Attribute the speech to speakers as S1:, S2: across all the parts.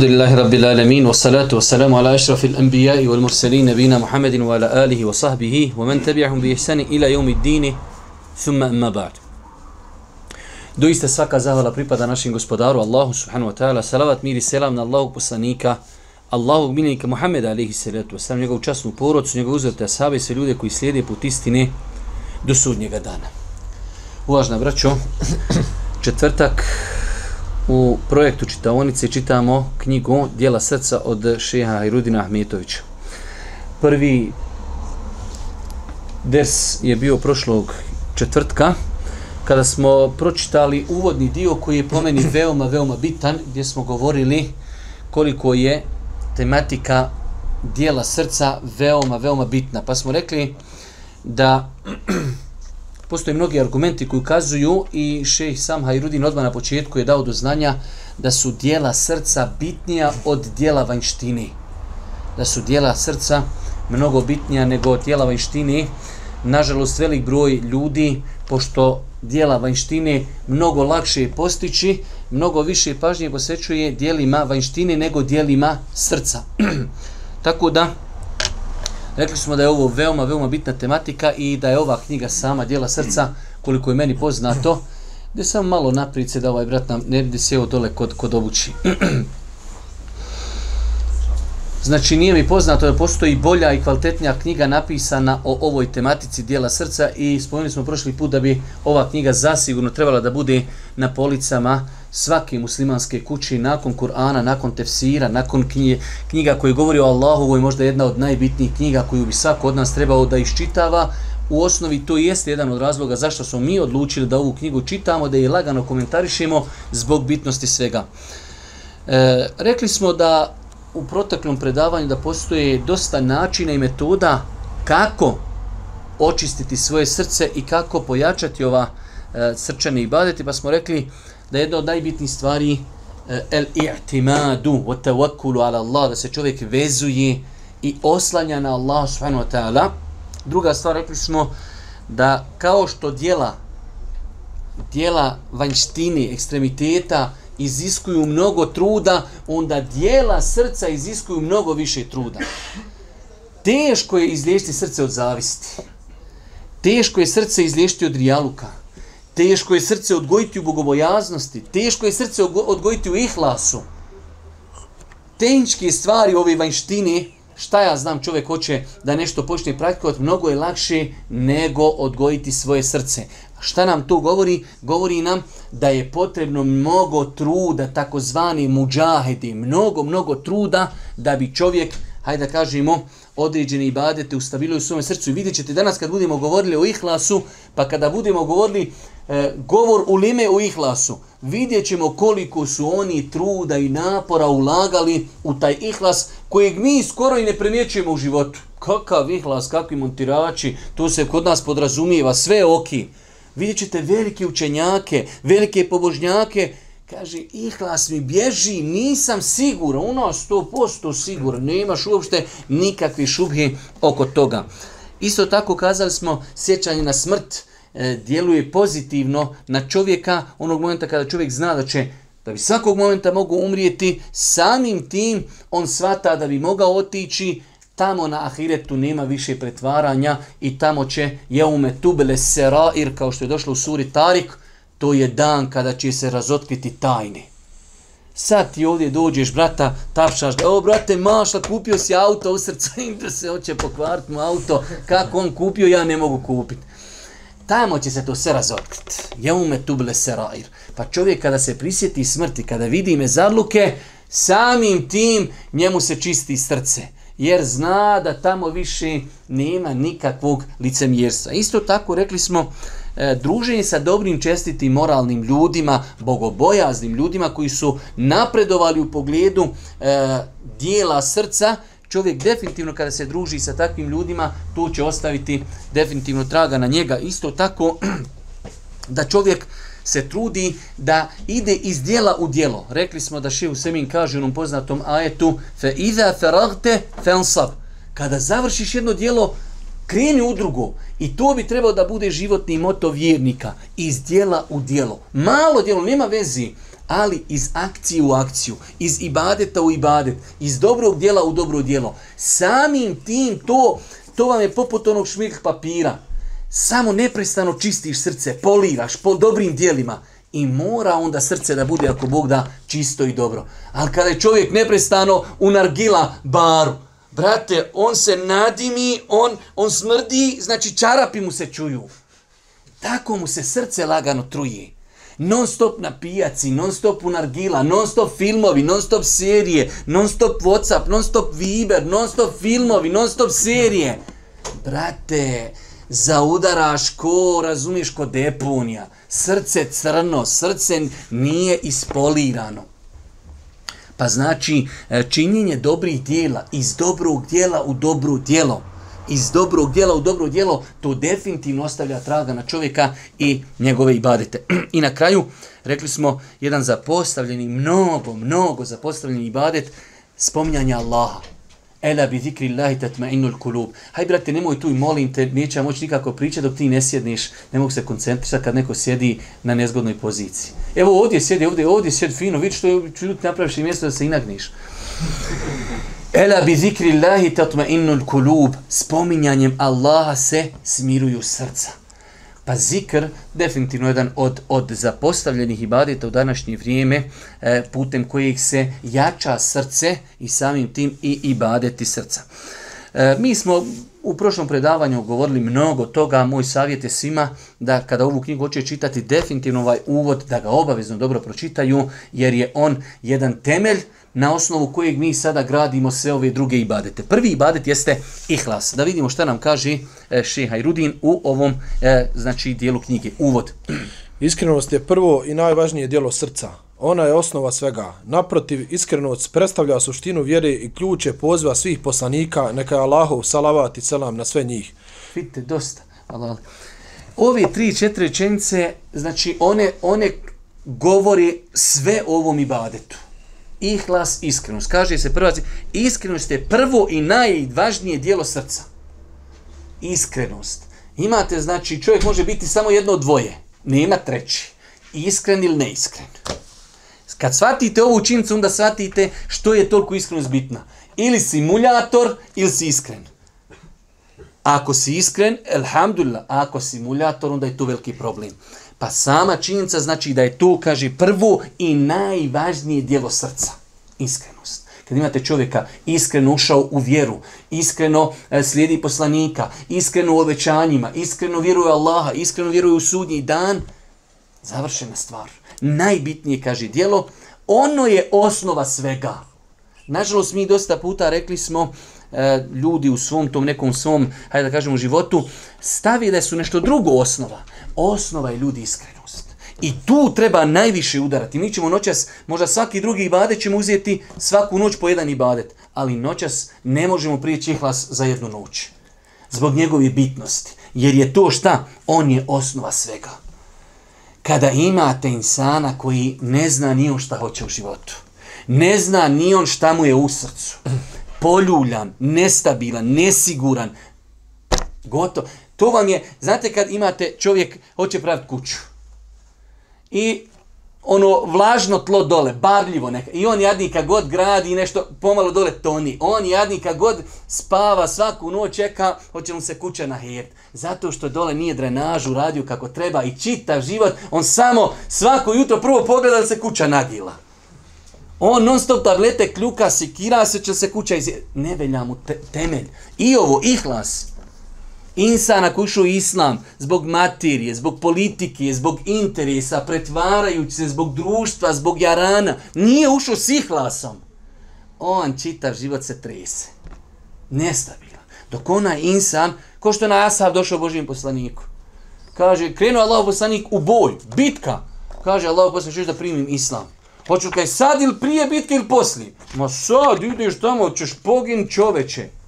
S1: Alhamdulillahi Rabbil Alamin, wa salatu wa salamu ala ašrafil anbijai wal mursalin, nabina Muhammedin wa ala alihi wa sahbihi, wa man tabi'ahum bi ihsani ila jomi dini, thumma amma ba'd. Doista svaka zahvala pripada našim gospodaru, Allahu subhanu wa ta'ala, salavat miri selam na Allahog poslanika, Allahog miljenika Muhammeda alihi salatu wa salam, njegovu časnu porodcu, njegovu uzvrte asabe i sve ljude koji slijede put istine do sudnjega dana. Uvažna braćo, četvrtak, u projektu čitaonice čitamo knjigu Dijela srca od šeha Irudina Ahmetovića. Prvi ders je bio prošlog četvrtka, kada smo pročitali uvodni dio koji je po meni veoma, veoma bitan, gdje smo govorili koliko je tematika dijela srca veoma, veoma bitna. Pa smo rekli da postoje mnogi argumenti koji ukazuju i šejh sam Hajrudin odmah na početku je dao do znanja da su dijela srca bitnija od dijela vanjštine. Da su dijela srca mnogo bitnija nego dijela vanjštine. Nažalost, velik broj ljudi, pošto dijela vanjštine mnogo lakše postići, mnogo više pažnje posvećuje dijelima vanjštine nego dijelima srca. Tako da, Rekli smo da je ovo veoma, veoma bitna tematika i da je ova knjiga sama dijela srca, koliko je meni poznato, gdje sam malo naprice da ovaj brat nam ne bi sjeo dole kod, kod obući. Znači nije mi poznato da postoji bolja i kvalitetnija knjiga napisana o ovoj tematici dijela srca i spomenuli smo prošli put da bi ova knjiga zasigurno trebala da bude na policama svake muslimanske kući nakon Kur'ana, nakon tefsira, nakon knjige, knjiga koji govori o Allahu, ovo je možda jedna od najbitnijih knjiga koju bi svako od nas trebao da iščitava. U osnovi to jeste jedan od razloga zašto smo mi odlučili da ovu knjigu čitamo, da je lagano komentarišemo zbog bitnosti svega. E, rekli smo da u proteklom predavanju da postoje dosta načina i metoda kako očistiti svoje srce i kako pojačati ova e, srčane ibadeti, pa smo rekli da je jedna od najbitnijih stvari eh, el i'timadu wa tawakkulu ala Allah, da se čovjek vezuje i oslanja na Allah subhanahu wa ta'ala. Druga stvar, rekli smo da kao što dijela dijela vanjštine, ekstremiteta, iziskuju mnogo truda, onda dijela srca iziskuju mnogo više truda. Teško je izliješiti srce od zavisti. Teško je srce izliješiti od rijaluka. Teško je srce odgojiti u bogobojaznosti. Teško je srce odgojiti u ihlasu. Tehničke stvari ove vanjštine, šta ja znam čovjek hoće da nešto počne praktikovati, mnogo je lakše nego odgojiti svoje srce. Šta nam to govori? Govori nam da je potrebno mnogo truda, takozvani muđahedi, mnogo, mnogo truda da bi čovjek, hajde da kažemo, određene ibadete ustavili u svom srcu. I vidjet ćete danas kad budemo govorili o ihlasu, pa kada budemo govorili e, govor u lime u ihlasu, vidjet ćemo koliko su oni truda i napora ulagali u taj ihlas kojeg mi skoro i ne primjećujemo u životu. Kakav ihlas, kakvi montirači, to se kod nas podrazumijeva, sve oki. Vidjet ćete velike učenjake, velike pobožnjake, kaže, ihlas mi bježi, nisam siguran, ono sto 100% siguran, nemaš uopšte nikakvi šubhi oko toga. Isto tako kazali smo, sjećanje na smrt e, djeluje pozitivno na čovjeka, onog momenta kada čovjek zna da će da bi svakog momenta mogu umrijeti, samim tim on svata da bi mogao otići, tamo na ahiretu nema više pretvaranja i tamo će jeume tubele serair, kao što je došlo u suri Tarik, to je dan kada će se razotkriti tajne. Sad ti ovdje dođeš, brata, tapšaš ga, o brate, mašla, kupio si auto u srcu, im da se hoće pokvariti mu auto, kako on kupio, ja ne mogu kupiti. Tamo će se to sve razotkriti. Jeume tuble serair. Pa čovjek kada se prisjeti smrti, kada vidi me zadluke, samim tim njemu se čisti srce jer zna da tamo više nema nikakvog licemjerstva. Isto tako rekli smo, e, druženje sa dobrim, čestitim, moralnim ljudima, bogobojaznim ljudima koji su napredovali u pogledu e, dijela srca, čovjek definitivno kada se druži sa takvim ljudima, to će ostaviti definitivno traga na njega. Isto tako da čovjek se trudi da ide iz dijela u dijelo. Rekli smo da Šehu Semin kaže u onom poznatom ajetu fe iza feragte fensab. Kada završiš jedno dijelo, kreni u drugo. I to bi trebao da bude životni moto vjernika. Iz dijela u dijelo. Malo dijelo, nema vezi ali iz akcije u akciju, iz ibadeta u ibadet, iz dobrog dijela u dobro dijelo. Samim tim to, to vam je poput onog šmirk papira. Samo neprestano čistiš srce, poliraš po dobrim dijelima i mora onda srce da bude, ako Bog da, čisto i dobro. Ali kada je čovjek neprestano u nargila baru, brate, on se nadimi, on, on smrdi, znači čarapi mu se čuju. Tako mu se srce lagano truje. Non stop na pijaci, non stop u nargila, non stop filmovi, non stop serije, non stop Whatsapp, non stop Viber, non stop filmovi, non stop serije. Brate, zaudaraš ko, razumiješ, ko deponija. Srce crno, srce nije ispolirano. Pa znači, e, činjenje dobrih dijela, iz dobrog dijela u dobro dijelo, iz dobrog dijela u dobro dijelo, to definitivno ostavlja traga na čovjeka i njegove ibadete. I na kraju, rekli smo, jedan zapostavljeni, mnogo, mnogo zapostavljeni ibadet, spominjanje Allaha. Ela bi zikri Allahi tatma'inul kulub. Haj, brate, nemoj tu i molim te, neće moći nikako pričati dok ti ne sjedniš, ne mogu se koncentrisati kad neko sjedi na nezgodnoj poziciji. Evo ovdje sjedi, ovdje, ovdje sjedi fino, vidi što je, ću ljudi napraviš i mjesto da se inagniš. Ela bi zikri Allahi tatma'inul kulub. Spominjanjem Allaha se smiruju srca. Pa zikr, definitivno jedan od, od zapostavljenih ibadeta u današnje vrijeme, e, putem kojih se jača srce i samim tim i ibadeti srca. E, mi smo u prošlom predavanju govorili mnogo toga, moj savjet je svima da kada ovu knjigu hoće čitati definitivno ovaj uvod, da ga obavezno dobro pročitaju, jer je on jedan temelj na osnovu kojeg mi sada gradimo sve ove druge ibadete. Prvi ibadet jeste ihlas. Da vidimo šta nam kaže e, Šeha Irudin u ovom e, znači dijelu knjige. Uvod.
S2: Iskrenost je prvo i najvažnije dijelo srca. Ona je osnova svega. Naprotiv, iskrenost predstavlja suštinu vjere i ključe poziva svih poslanika, neka je Allahov salavat i selam na sve njih.
S1: Vidite, dosta. Allah. Ove tri, četiri rečenice, znači one, one govori sve o ovom ibadetu ihlas, iskrenost. Kaže se prva, iskrenost je prvo i najvažnije dijelo srca. Iskrenost. Imate, znači, čovjek može biti samo jedno dvoje. Nema treći. Iskren ili neiskren. Kad shvatite ovu učincu, onda shvatite što je toliko iskrenost bitna. Ili si muljator, ili si iskren. Ako si iskren, elhamdulillah, ako si muljator, onda je to veliki problem. Pa sama činjenica znači da je to, kaže, prvo i najvažnije dijelo srca. Iskrenost. Kad imate čovjeka iskreno ušao u vjeru, iskreno e, slijedi poslanika, iskreno u obećanjima, iskreno vjeruje Allaha, iskreno vjeruje u sudnji dan, završena stvar. Najbitnije, kaže, dijelo, ono je osnova svega. Nažalost, mi dosta puta rekli smo, e, ljudi u svom tom nekom svom, hajde da kažemo, životu, stavi da su nešto drugo osnova. Osnova je ljudi iskrenost. I tu treba najviše udarati. Mi ćemo noćas, možda svaki drugi ibadet ćemo uzeti svaku noć po jedan ibadet, ali noćas ne možemo prijeći ihlas za jednu noć. Zbog njegove bitnosti. Jer je to šta? On je osnova svega. Kada imate insana koji ne zna ni on šta hoće u životu, ne zna ni on šta mu je u srcu, poljuljan, nestabilan, nesiguran, gotovo. To vam je, znate kad imate čovjek, hoće praviti kuću. I ono vlažno tlo dole, barljivo neka. I on jadnika god gradi nešto pomalo dole toni. On jadnika god spava svaku noć čeka, hoće mu se kuća na hert. Zato što dole nije drenažu radio kako treba i čita život, on samo svako jutro prvo pogleda da se kuća nagila. On non stop tablete kljuka, sikira se, će se kuća iz... Ne velja mu te temelj. I ovo, ihlas. Insana koji ušao islam zbog materije, zbog politike, zbog interesa, pretvarajući se zbog društva, zbog jarana, nije ušao s ihlasom. On čitav život se trese. Nestabilan. Dok onaj insan, ko što na Asab došao Božijem poslaniku, kaže, krenuo Allah poslanik u boj, bitka. Kaže Allah poslanik, da primim islam. Hoću kaj sad ili prije bitke ili poslije? Ma sad ideš tamo, ćeš pogin čoveče.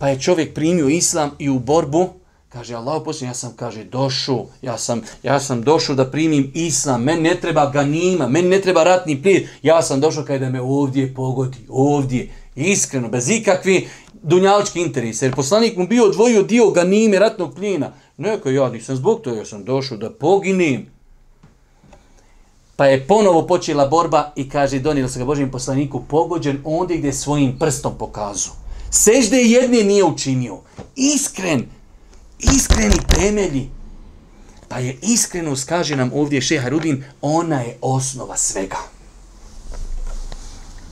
S1: Pa je čovjek primio islam i u borbu, kaže Allah poslije, ja sam, kaže, došao, ja sam, ja sam došao da primim islam, men ne treba ganima, men ne treba ratni plijet, ja sam došao kada me ovdje pogodi, ovdje, iskreno, bez ikakvi dunjalički interese, jer poslanik mu bio odvojio dio ganime ratnog plijena, Neko ja nisam zbog toga, ja sam došao da poginim, Pa je ponovo počela borba i kaže, donijelo se ga Božim poslaniku pogođen ondje gdje svojim prstom pokazu. Sežde jedne nije učinio. Iskren, iskreni temelji. Pa je iskrenost, kaže nam ovdje šeha Rudin, ona je osnova svega.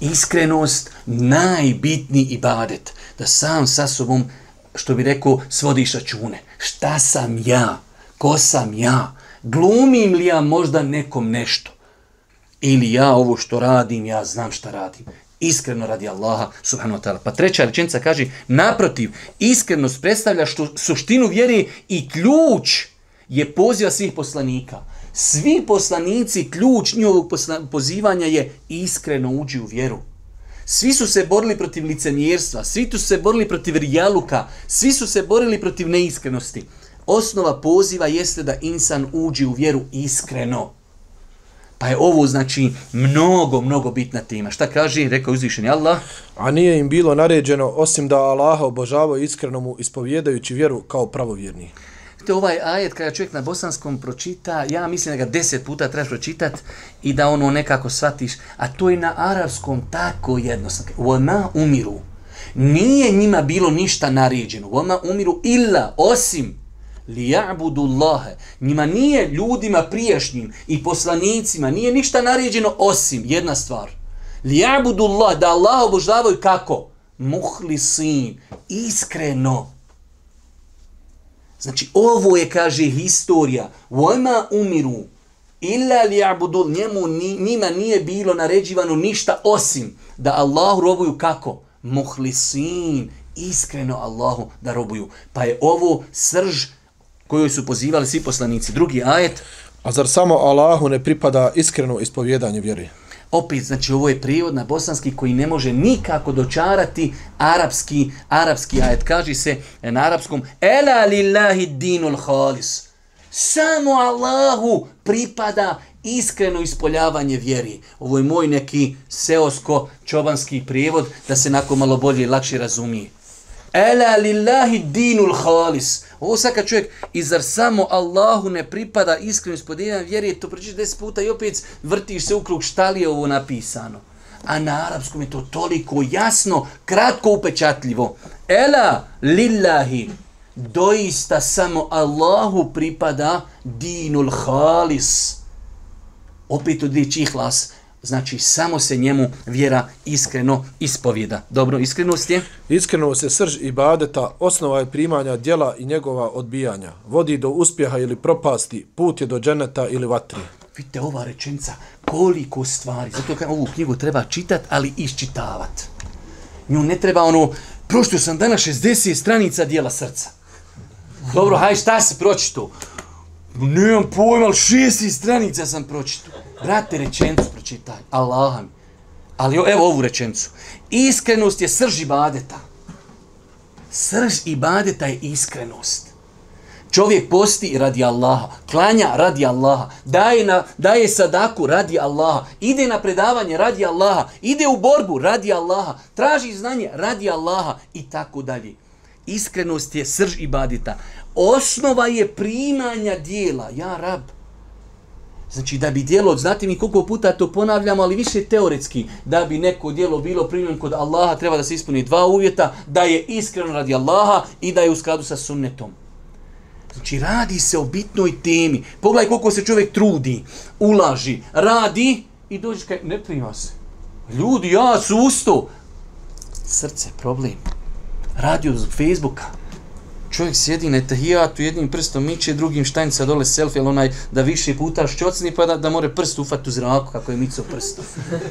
S1: Iskrenost, najbitniji ibadet. Da sam sa sobom, što bi rekao, svodiš račune. Šta sam ja? Ko sam ja? Glumim li ja možda nekom nešto? Ili ja ovo što radim, ja znam šta radim. Iskreno radi Allaha subhanahu wa ta'ala. Pa treća rečenica kaže, naprotiv, iskrenost predstavlja što, suštinu vjere i ključ je poziva svih poslanika. Svi poslanici, ključ njihovog pozivanja je iskreno uđi u vjeru. Svi su se borili protiv licemjerstva, svi su se borili protiv rijaluka, svi su se borili protiv neiskrenosti. Osnova poziva jeste da insan uđi u vjeru iskreno. Pa je ovo znači mnogo, mnogo bitna tema. Šta kaže, rekao uzvišeni Allah?
S2: A nije im bilo naređeno osim da Allaha obožavaju iskreno mu ispovjedajući vjeru kao pravovjerni.
S1: To ovaj ajet kada čovjek na bosanskom pročita, ja mislim da ga deset puta trebaš pročitat i da ono nekako shvatiš, a to je na arapskom tako jednostavno. Vona umiru. Nije njima bilo ništa naređeno. Vona umiru illa osim li ja'budu Allahe. Njima nije ljudima priješnjim i poslanicima, nije ništa naređeno osim jedna stvar. Li ja'budu Allah, da Allah obožavaju kako? Muhlisin, iskreno. Znači, ovo je, kaže, historija. Vojma umiru, illa li ja'budu, njemu, njima nije bilo naređivano ništa osim da Allahu robuju kako? Muhlisin, iskreno Allahu da robuju. Pa je ovo srž koju su pozivali svi poslanici. Drugi ajet.
S2: A zar samo Allahu ne pripada iskreno ispovjedanje vjeri?
S1: Opet, znači ovo je prijevod na bosanski koji ne može nikako dočarati arapski, arapski ajet. Kaže se na arapskom Ela lillahi dinul halis. Samo Allahu pripada iskreno ispoljavanje vjeri. Ovo je moj neki seosko-čobanski prijevod da se nakon malo bolje i lakše razumije. Ela lillahi dinul halis. Ovo sad kad čovjek, i zar samo Allahu ne pripada iskreno ispodeljan vjeri, to pročiš deset puta i opet vrtiš se u krug šta li je ovo napisano. A na arapskom je to toliko jasno, kratko upečatljivo. Ela lillahi, doista samo Allahu pripada dinul halis. Opet od dvije ihlas znači samo se njemu vjera iskreno ispovjeda. Dobro, iskrenost je?
S2: Iskrenost je srž ibadeta, osnova je primanja djela i njegova odbijanja. Vodi do uspjeha ili propasti, put je do dženeta ili vatri.
S1: Vidite ova rečenica, koliko stvari. Zato kad ovu knjigu treba čitat, ali iščitavat. Nju ne treba ono, prošto sam dana 60 stranica dijela srca. Dobro, haj šta si pročito? Nemam pojma, ali 60 stranica sam pročito. Brate, rečenicu pročitaj. Allah mi. Ali evo ovu rečenicu. Iskrenost je srž ibadeta. Srž ibadeta je iskrenost. Čovjek posti radi Allaha, klanja radi Allaha, daje, na, daje sadaku radi Allaha, ide na predavanje radi Allaha, ide u borbu radi Allaha, traži znanje radi Allaha i tako dalje. Iskrenost je srž ibadeta. Osnova je primanja dijela. Ja, rab, Znači da bi djelo, znate mi koliko puta to ponavljamo, ali više teoretski, da bi neko djelo bilo primljeno kod Allaha, treba da se ispuni dva uvjeta, da je iskreno radi Allaha i da je u skladu sa sunnetom. Znači radi se o bitnoj temi. Pogledaj koliko se čovjek trudi, ulaži, radi i dođe kaj, ne prima se. Ljudi, ja su usto. Srce, problem. Radi od Facebooka, čovjek sjedi na etahijatu, jednim prstom miče, drugim štajnica dole selfie, ali onaj da više puta šćocni, pa da, da more prst ufati u zraku, kako je mico prstom.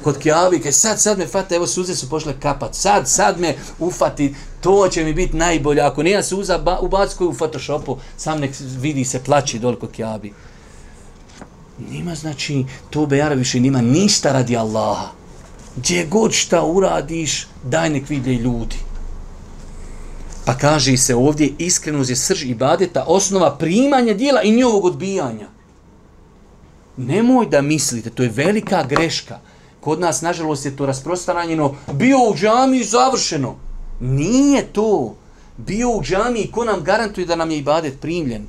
S1: Kod kjavi, kaj sad, sad me fata, evo suze su pošle kapat, sad, sad me ufati, to će mi biti najbolje. Ako nije suza, ba, ubac koju u Photoshopu, sam nek vidi se plaći dole kod kjavi. Nima znači, to bejara više nima ništa radi Allaha. Gdje god šta uradiš, daj nek vide ljudi. Pa kaže se ovdje iskrenost je srž ibadeta, osnova primanja dijela i njihovog odbijanja. Nemoj da mislite, to je velika greška. Kod nas, nažalost, je to rasprostranjeno. Bio u džami završeno. Nije to. Bio u džami ko nam garantuje da nam je ibadet primljen.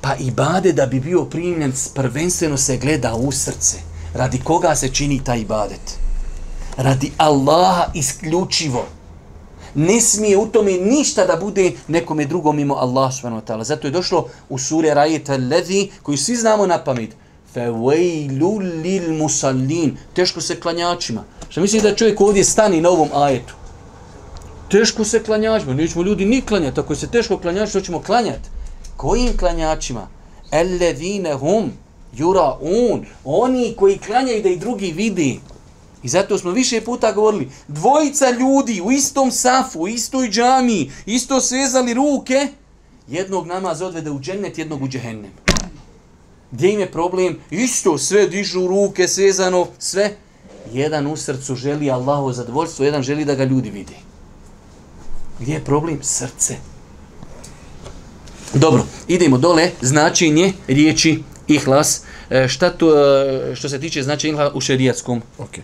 S1: Pa ibade da bi bio primljen, prvenstveno se gleda u srce. Radi koga se čini taj ibadet? Radi Allaha isključivo. Ne smije u tome ništa da bude nekome drugom mimo Allah subhanahu wa ta'ala. Zato je došlo u sure Rajeta Levi, koju svi znamo na pamet. Fevejlu lil musallin. Teško se klanjačima. Što misli da čovjek ovdje stani na ovom ajetu? Teško se klanjačima. Nećemo ljudi ni klanjati. Ako se teško klanjači, što ćemo klanjati? Kojim klanjačima? Ellevine hum juraun. Oni koji klanjaju da i drugi vidi. I zato smo više puta govorili, dvojica ljudi u istom safu, u istoj džami, isto svezali ruke, jednog namaz odvede u džennet, jednog u džehennem. Gdje im je problem? Isto, sve dižu ruke, svezano, sve. Jedan u srcu želi Allahovo zadovoljstvo, jedan želi da ga ljudi vidi. Gdje je problem? Srce. Dobro, idemo dole, značenje riječi ihlas. E, šta to, e, što se tiče značenja ihlas u šerijatskom?
S2: Okay.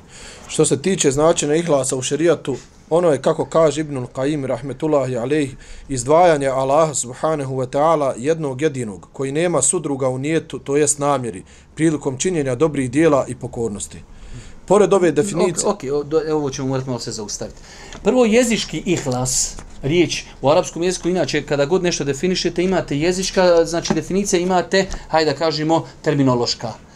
S2: Što se tiče značenja ihlasa u šerijatu, ono je, kako kaže Ibnul Qaim, rahmetullahi alejhi izdvajanje Allaha subhanahu wa ta'ala jednog jedinog, koji nema sudruga u nijetu, to jest namjeri, prilikom činjenja dobrih dijela i pokornosti. Pored ove definicije...
S1: Ok, okay, ovo ćemo morati malo se zaustaviti. Prvo, jezički ihlas, riječ u arapskom jeziku, inače, kada god nešto definišete, imate jezička, znači definicija, imate, hajde da kažemo, terminološka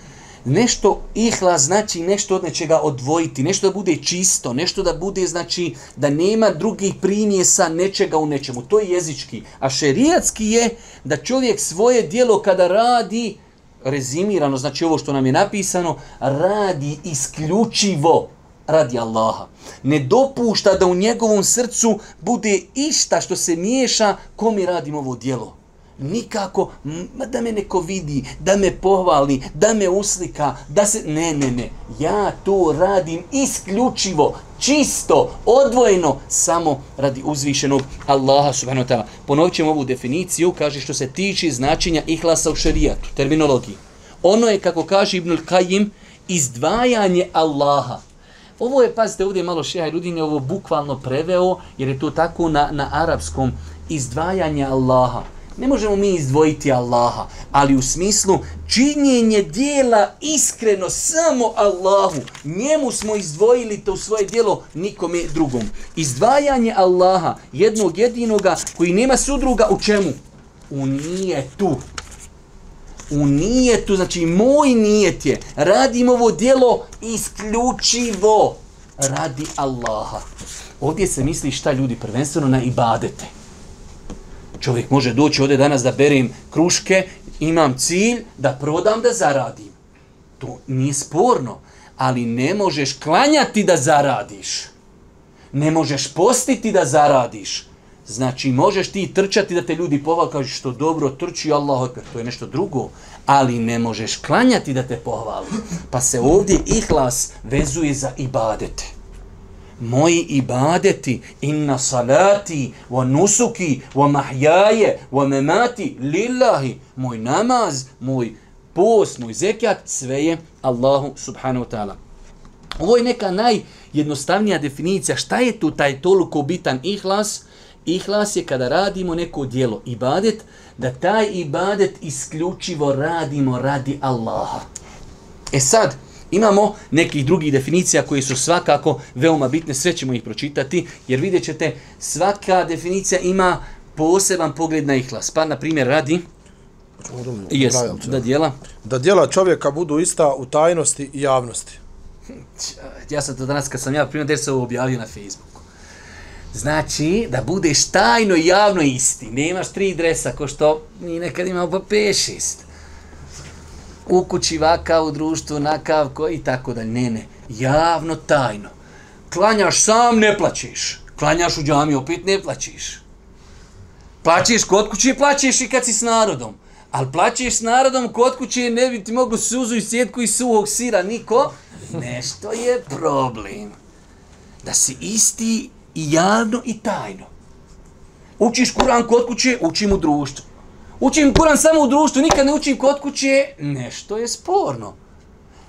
S1: nešto ihla znači nešto od nečega odvojiti, nešto da bude čisto, nešto da bude znači da nema drugih primjesa nečega u nečemu. To je jezički. A šerijatski je da čovjek svoje dijelo kada radi, rezimirano, znači ovo što nam je napisano, radi isključivo radi Allaha. Ne dopušta da u njegovom srcu bude išta što se miješa komi radimo ovo dijelo nikako da me neko vidi, da me pohvali, da me uslika, da se... Ne, ne, ne. Ja to radim isključivo, čisto, odvojeno, samo radi uzvišenog Allaha subhanahu wa ta'ala. Ponovit ćemo ovu definiciju, kaže što se tiče značenja ihlasa u šerijatu, terminologiji. Ono je, kako kaže Ibnul Kajim, izdvajanje Allaha. Ovo je, pazite, ovdje je malo šeha Rudin je ovo bukvalno preveo, jer je to tako na, na arapskom, izdvajanje Allaha ne možemo mi izdvojiti Allaha, ali u smislu činjenje dijela iskreno samo Allahu. Njemu smo izdvojili to svoje dijelo nikome drugom. Izdvajanje Allaha, jednog jedinoga koji nema sudruga u čemu? U nijetu. U nijetu, znači moj nijet je, radim ovo dijelo isključivo radi Allaha. Ovdje se misli šta ljudi prvenstveno na ibadete. Čovjek može doći ovdje danas da berem kruške, imam cilj da prodam da zaradim. To nije sporno, ali ne možeš klanjati da zaradiš. Ne možeš postiti da zaradiš. Znači, možeš ti trčati da te ljudi pohvali, kažu što dobro trči Allah, odpjer, to je nešto drugo. Ali ne možeš klanjati da te pohvali. Pa se ovdje ihlas vezuje za ibadete moji ibadeti inna salati wa nusuki wa mahjaje wa memati lillahi. Moj namaz moj post moj zekat sve je Allahu subhanahu wa ta'ala. Ovo je neka najjednostavnija definicija šta je tu taj toliko bitan ihlas. Ihlas je kada radimo neko dijelo ibadet da taj ibadet isključivo radimo radi Allaha. E sad Imamo nekih drugih definicija koje su svakako veoma bitne, sve ćemo ih pročitati, jer vidjet ćete, svaka definicija ima poseban pogled na ihlas. Pa, na primjer, radi... Jes, da dijela?
S2: Da dijela čovjeka budu ista u tajnosti i javnosti.
S1: Ja sam to danas, kad sam ja primjer, se ovo objavio na Facebooku. Znači, da budeš tajno i javno isti. Nemaš tri dresa, ko što mi nekad imamo pa pešist u kući vaka, u društvu, nakav, ko i tako da Ne, ne, javno, tajno. Klanjaš sam, ne plaćeš. Klanjaš u džami, opet ne plaćeš. Plaćeš kod kuće, plaćeš i kad si s narodom. Ali plaćeš s narodom, kod kuće ne bi ti mogu suzu i sjetku i suhog sira, niko. Nešto je problem. Da si isti i javno i tajno. Učiš Kuran kod kuće, učim u društvu učim Kuran samo u društvu, nikad ne učim kod kuće, nešto je sporno.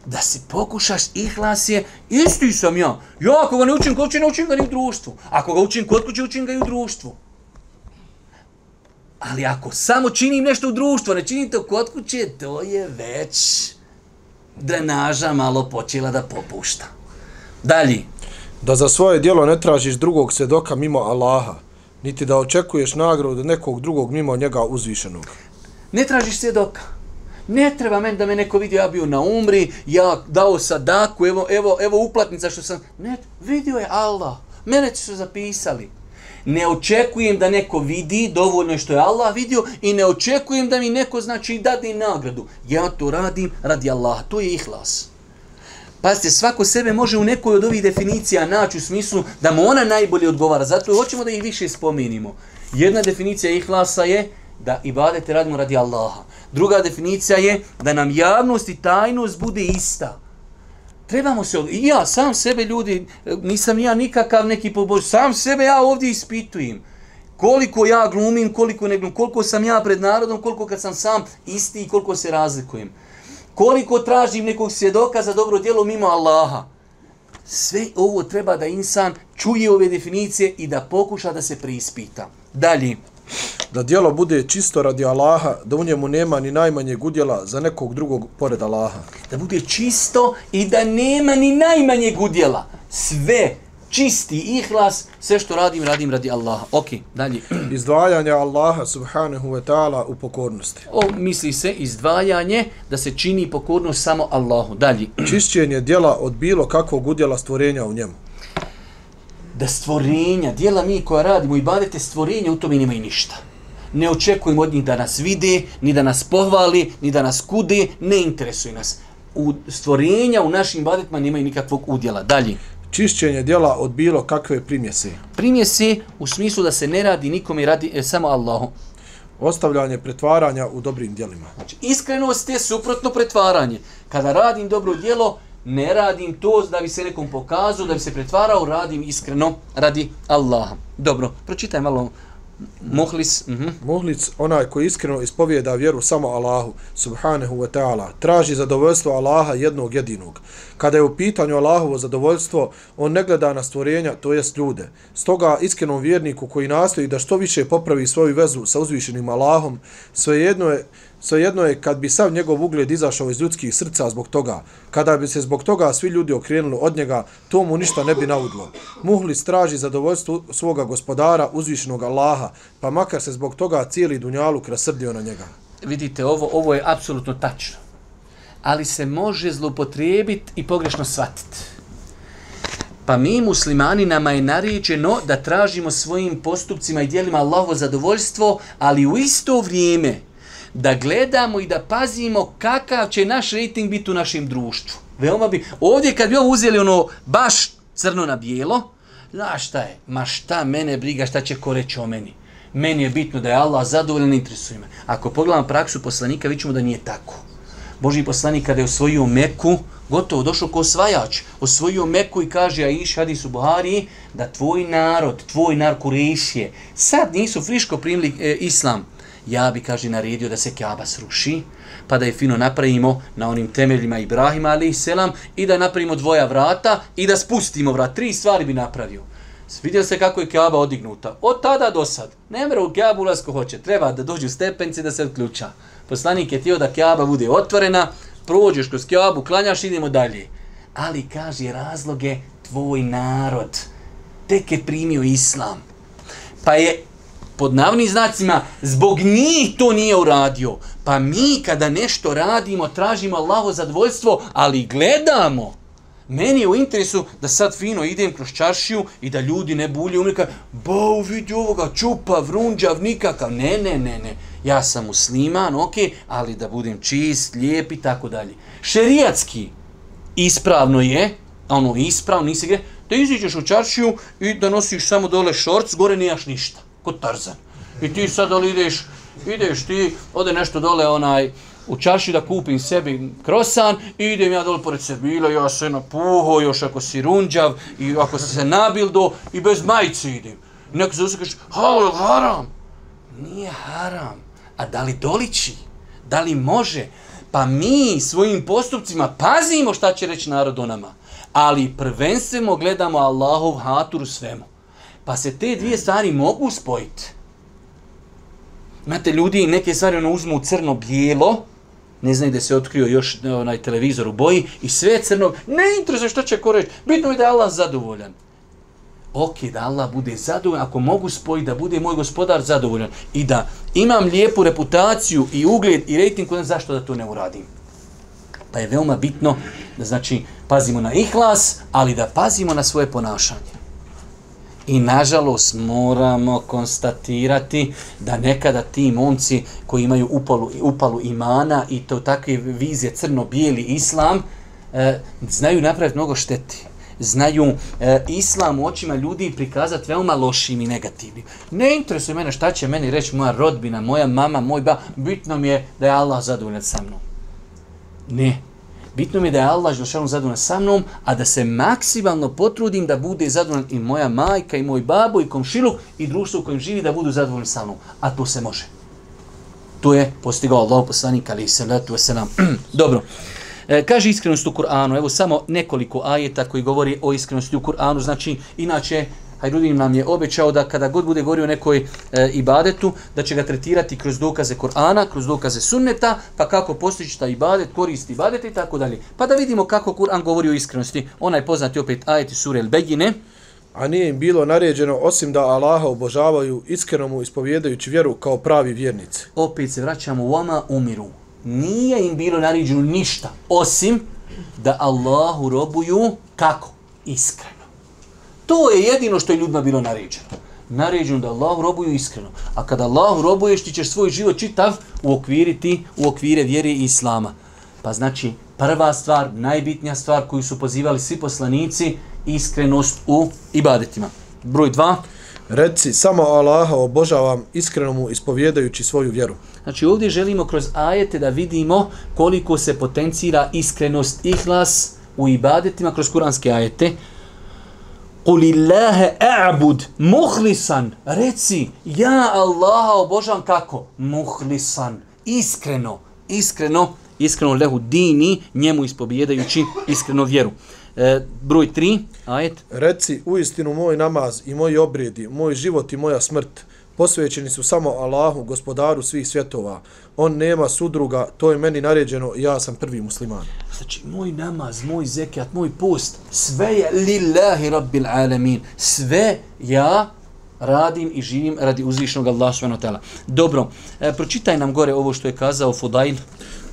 S1: Da se pokušaš ihlas je, isti sam ja. Ja ako ga ne učim kod kuće, ne učim ga ni u društvu. Ako ga učim kod kuće, učim ga i u društvu. Ali ako samo činim nešto u društvu, ne činim to kod kuće, to je već drenaža malo počela da popušta. Dalje.
S2: Da za svoje dijelo ne tražiš drugog svedoka mimo Allaha, niti da očekuješ nagradu od nekog drugog mimo njega uzvišenog.
S1: Ne tražiš svjedoka. Ne treba meni da me neko vidio, ja bio na umri, ja dao sadaku, evo, evo, evo uplatnica što sam... Ne, vidio je Allah. Mene su zapisali. Ne očekujem da neko vidi, dovoljno je što je Allah vidio, i ne očekujem da mi neko znači dade nagradu. Ja to radim radi Allaha, to je ihlas. Pazite, svako sebe može u nekoj od ovih definicija naći u smislu da mu ona najbolje odgovara. Zato hoćemo da ih više spomenimo. Jedna definicija ihlasa je da ibadete radimo radi Allaha. Druga definicija je da nam javnost i tajnost bude ista. Trebamo se, i ja sam sebe ljudi, nisam ja nikakav neki pobož, sam sebe ja ovdje ispitujem. Koliko ja glumim, koliko ne glumim, koliko sam ja pred narodom, koliko kad sam sam isti i koliko se razlikujem. Koliko tražim nekog svjedoka za dobro djelo mimo Allaha. Sve ovo treba da insan čuje ove definicije i da pokuša da se preispita. Dalje
S2: da dijelo bude čisto radi Allaha, da u njemu nema ni najmanje gudjela za nekog drugog pored Allaha.
S1: Da bude čisto i da nema ni najmanje gudjela. Sve čisti ihlas, sve što radim, radim radi Allaha. Ok, dalje.
S2: Izdvajanje Allaha subhanahu wa ta'ala u pokornosti.
S1: O, misli se izdvajanje da se čini pokornost samo Allahu. Dalje.
S2: Čišćenje dijela od bilo kakvog udjela stvorenja u njemu
S1: da stvorenja, dijela mi koja radimo i badete stvorenja, u tome nemaju ništa. Ne očekujemo od njih da nas vide, ni da nas pohvali, ni da nas kude, ne interesuje nas. U stvorenja u našim badetima nemaju nikakvog udjela. Dalje.
S2: Čišćenje dijela od bilo kakve primjese.
S1: Primjese u smislu da se ne radi nikome, radi e, samo Allahu.
S2: Ostavljanje pretvaranja u dobrim dijelima.
S1: Znači, iskrenost je suprotno pretvaranje. Kada radim dobro dijelo, ne radim to da bi se nekom pokazao, da bi se pretvarao, radim iskreno radi Allaha. Dobro, pročitaj malo Muhlis. mm
S2: -hmm. Muhlis, onaj koji iskreno ispovijeda vjeru samo Allahu, subhanahu wa ta'ala, traži zadovoljstvo Allaha jednog jedinog. Kada je u pitanju Allahovo zadovoljstvo, on ne gleda na stvorenja, to jest ljude. Stoga iskrenom vjerniku koji nastoji da što više popravi svoju vezu sa uzvišenim Allahom, svejedno je Svejedno je kad bi sav njegov ugled izašao iz ljudskih srca zbog toga, kada bi se zbog toga svi ljudi okrenuli od njega, to mu ništa ne bi naudilo. Muhli straži zadovoljstvo svoga gospodara, uzvišenog Allaha, pa makar se zbog toga cijeli dunjaluk rasrdio na njega.
S1: Vidite, ovo, ovo je apsolutno tačno. Ali se može zlopotrijebiti i pogrešno shvatiti. Pa mi muslimani nama je naređeno da tražimo svojim postupcima i dijelima Allahovo zadovoljstvo, ali u isto vrijeme da gledamo i da pazimo kakav će naš rating biti u našem društvu. Veoma bi, ovdje kad bi ovo uzeli ono baš crno na bijelo, znaš šta je, ma šta mene briga, šta će ko reći o meni. Meni je bitno da je Allah zadovoljan i interesuje me. Ako pogledam praksu poslanika, vidimo da nije tako. Boži poslanik kada je osvojio Meku, gotovo došao ko osvajač, osvojio Meku i kaže a iš hadis u Buhari, da tvoj narod, tvoj narod Kurešije, sad nisu friško primili e, islam, ja bi, kaže, naredio da se Kaaba sruši, pa da je fino napravimo na onim temeljima Ibrahima, ali i selam, i da napravimo dvoja vrata i da spustimo vrat. Tri stvari bi napravio. Vidio se kako je Kaaba odignuta. Od tada do sad. Ne mre u Kaabu ulasko hoće. Treba da dođu stepenci da se odključa. Poslanik je tio da Kaaba bude otvorena, prođeš kroz Kaabu, klanjaš, idemo dalje. Ali, kaže, razloge tvoj narod tek je primio islam. Pa je pod navnim znacima, zbog njih to nije uradio. Pa mi kada nešto radimo, tražimo Allaho zadvoljstvo, ali gledamo. Meni je u interesu da sad fino idem kroz čaršiju i da ljudi ne bulje umrika, bau vidi ovoga, čupa, vrunđav, nikakav. Ne, ne, ne, ne. Ja sam musliman, ok, ali da budem čist, lijep i tako dalje. Šerijatski ispravno je, ono ispravno, nisi gre, da iziđeš u čaršiju i da nosiš samo dole šorc, gore nijaš ništa kod Tarzan. I ti sad ali ideš, ideš ti, ode nešto dole onaj, u čaši da kupim sebi krosan i idem ja dole pored sebila, ja se napuho, još ako si runđav i ako si se nabildo i bez majice idem. I neko se usakaš, halo, haram? Nije haram. A da li doliči? Da li može? Pa mi svojim postupcima pazimo šta će reći narod o nama. Ali prvenstveno gledamo Allahov hatur u svemu. Pa se te dvije stvari mogu spojiti. Znate, ljudi neke stvari ono uzmu crno-bijelo, ne znaju da se otkrio još onaj televizor u boji i sve crno, ne interesuje što će ko reći, bitno je da je Allah zadovoljan. Ok, da Allah bude zadovoljan, ako mogu spojiti da bude moj gospodar zadovoljan i da imam lijepu reputaciju i ugled i rejting, zašto da to ne uradim? Pa je veoma bitno da znači pazimo na ihlas, ali da pazimo na svoje ponašanje. I nažalost moramo konstatirati da nekada ti momci koji imaju upalu, upalu imana i to takve vizije crno-bijeli islam, e, znaju napraviti mnogo šteti. Znaju e, islam u očima ljudi prikazati veoma lošim i negativnim. Ne interesuje mene šta će meni reći moja rodbina, moja mama, moj ba, bitno mi je da je Allah zadovoljan sa mnom. Ne, Bitno mi je da je Allah Želšanu zadovoljan sa mnom, a da se maksimalno potrudim da bude zadovoljan i moja majka, i moj babo, i komšilu, i društvo u kojem živi da budu zadovoljni sa mnom. A to se može. To je postigao Allah poslanik, ali se letu se nam. Dobro. E, kaže iskrenost u Kur'anu, evo samo nekoliko ajeta koji govori o iskrenosti u Kur'anu, znači inače Hajrudin nam je obećao da kada god bude govorio o nekoj e, ibadetu, da će ga tretirati kroz dokaze Kur'ana, kroz dokaze sunneta, pa kako postići ta ibadet, koristi ibadet i tako dalje. Pa da vidimo kako Kur'an govori o iskrenosti. Onaj poznati opet ajeti sure El Begine.
S2: A nije im bilo naređeno osim da Allaha obožavaju iskreno mu ispovjedajući vjeru kao pravi vjernici.
S1: Opet se vraćamo u oma umiru. Nije im bilo naređeno ništa osim da Allahu robuju kako? Iskreno. To je jedino što je ljudima bilo naređeno. Naređeno da Allah robuju iskreno. A kada Allah robuješ, ti ćeš svoj život čitav uokviriti u okvire vjere i Islama. Pa znači, prva stvar, najbitnija stvar koju su pozivali svi poslanici, iskrenost u ibadetima. Broj dva.
S2: Reci, samo Allaha obožavam iskreno mu ispovjedajući svoju vjeru.
S1: Znači ovdje želimo kroz ajete da vidimo koliko se potencira iskrenost ihlas u ibadetima kroz kuranske ajete. Qul illaha a'bud muhlisan. Reci ja Allaha obožavam kako? Muhlisan. Iskreno, iskreno, iskreno lehu dini, njemu ispobjedajući iskreno vjeru. E, broj 3, ajet.
S2: Reci u istinu moj namaz i moji obredi, moj život i moja smrt posvećeni su samo Allahu, gospodaru svih svjetova. On nema sudruga, to je meni naređeno ja sam prvi musliman.
S1: Znači, moj namaz, moj zekat, moj post, sve je lillahi rabbil alamin. Sve ja radim i živim radi uzvišnog Allah ta'ala. Dobro, e, pročitaj nam gore ovo što je kazao Fudail.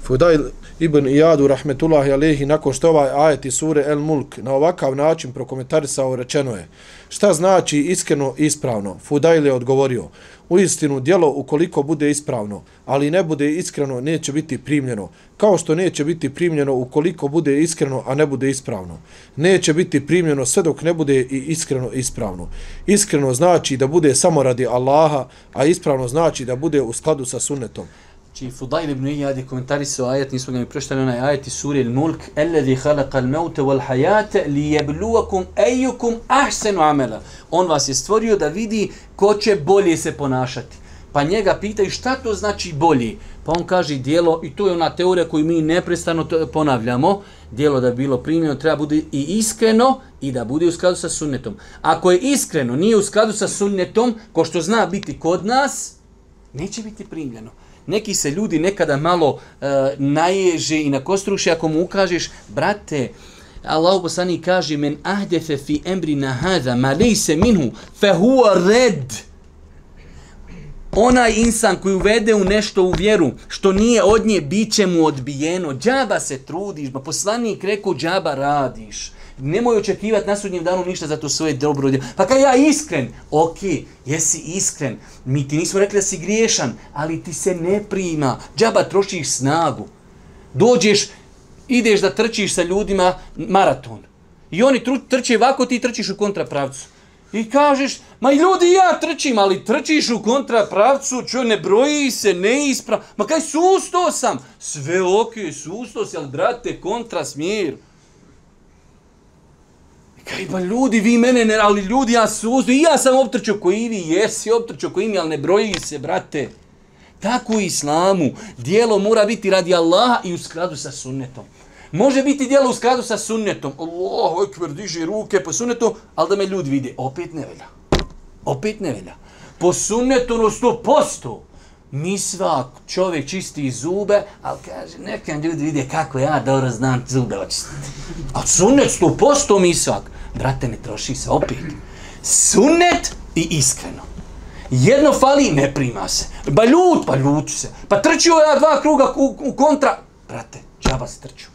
S2: Fudail ibn Iyadu rahmetullahi alehi nakon što ovaj ajet iz sure El Mulk na ovakav način prokomentarisao rečeno je šta znači iskreno ispravno? Fudail je odgovorio u istinu djelo ukoliko bude ispravno, ali ne bude iskreno neće biti primljeno, kao što neće biti primljeno ukoliko bude iskreno, a ne bude ispravno. Neće biti primljeno sve dok ne bude i iskreno ispravno. Iskreno znači da bude samo radi Allaha, a ispravno znači da bude u skladu sa sunnetom.
S1: Či Fudail ibn Iyad je komentarisao ajet, nismo ga mi preštali onaj ajet iz suri Al-Mulk, Alladhi khalaqa al-mauta wal-hayata liyabluwakum ayyukum ahsanu amala. On vas je stvorio da vidi ko će bolje se ponašati. Pa njega pitaju šta to znači bolje. Pa on kaže dijelo, i to je ona teorija koju mi neprestano ponavljamo, dijelo da bilo primljeno treba bude i iskreno i da bude u skladu sa sunnetom. Ako je iskreno, nije u skladu sa sunnetom, ko što zna biti kod nas, neće biti primljeno neki se ljudi nekada malo e, naježe i nakostruše ako mu ukažeš, brate, Allah poslani kaže, men ahdefe fi emrina hada, ma lejse minhu, fe huwa red. Onaj insan koji uvede u nešto u vjeru, što nije od nje, bit će mu odbijeno. Džaba se trudiš, ma poslanik rekao, džaba radiš nemoj očekivati na sudnjem danu ništa za to svoje dobro djelo. Pa kad ja iskren, ok, jesi iskren, mi ti nismo rekli da si griješan, ali ti se ne prima, džaba trošiš snagu. Dođeš, ideš da trčiš sa ljudima maraton. I oni trče ovako, ti trčiš u kontrapravcu. I kažeš, ma ljudi ja trčim, ali trčiš u kontrapravcu, čo ne broji se, ne ispra... Ma kaj susto sam? Sve ok, susto si, ali brate, kontra smjer. Kaj pa ljudi, vi mene ne, ali ljudi, ja suzu, i ja sam optrčio koji vi, jesi optrčio koji mi, ali ne broji se, brate. Tako u islamu, dijelo mora biti radi Allaha i u skladu sa sunnetom. Može biti dijelo u skladu sa sunnetom. Allah, ekber, diži ruke po sunnetu, ali da me ljudi vide, opet ne velja. Opet ne velja. Po sunnetu, no sto posto misvak, čovjek čisti zube, ali kaže, neka ljudi vide kako ja dobro znam zube očistiti. A sunnet sto posto misvak. Brate, ne troši se opet. Sunnet i iskreno. Jedno fali, ne prima se. Ba ljut, pa ljut se. Pa trčio ja dva kruga u, u kontra. Brate, džaba se trču.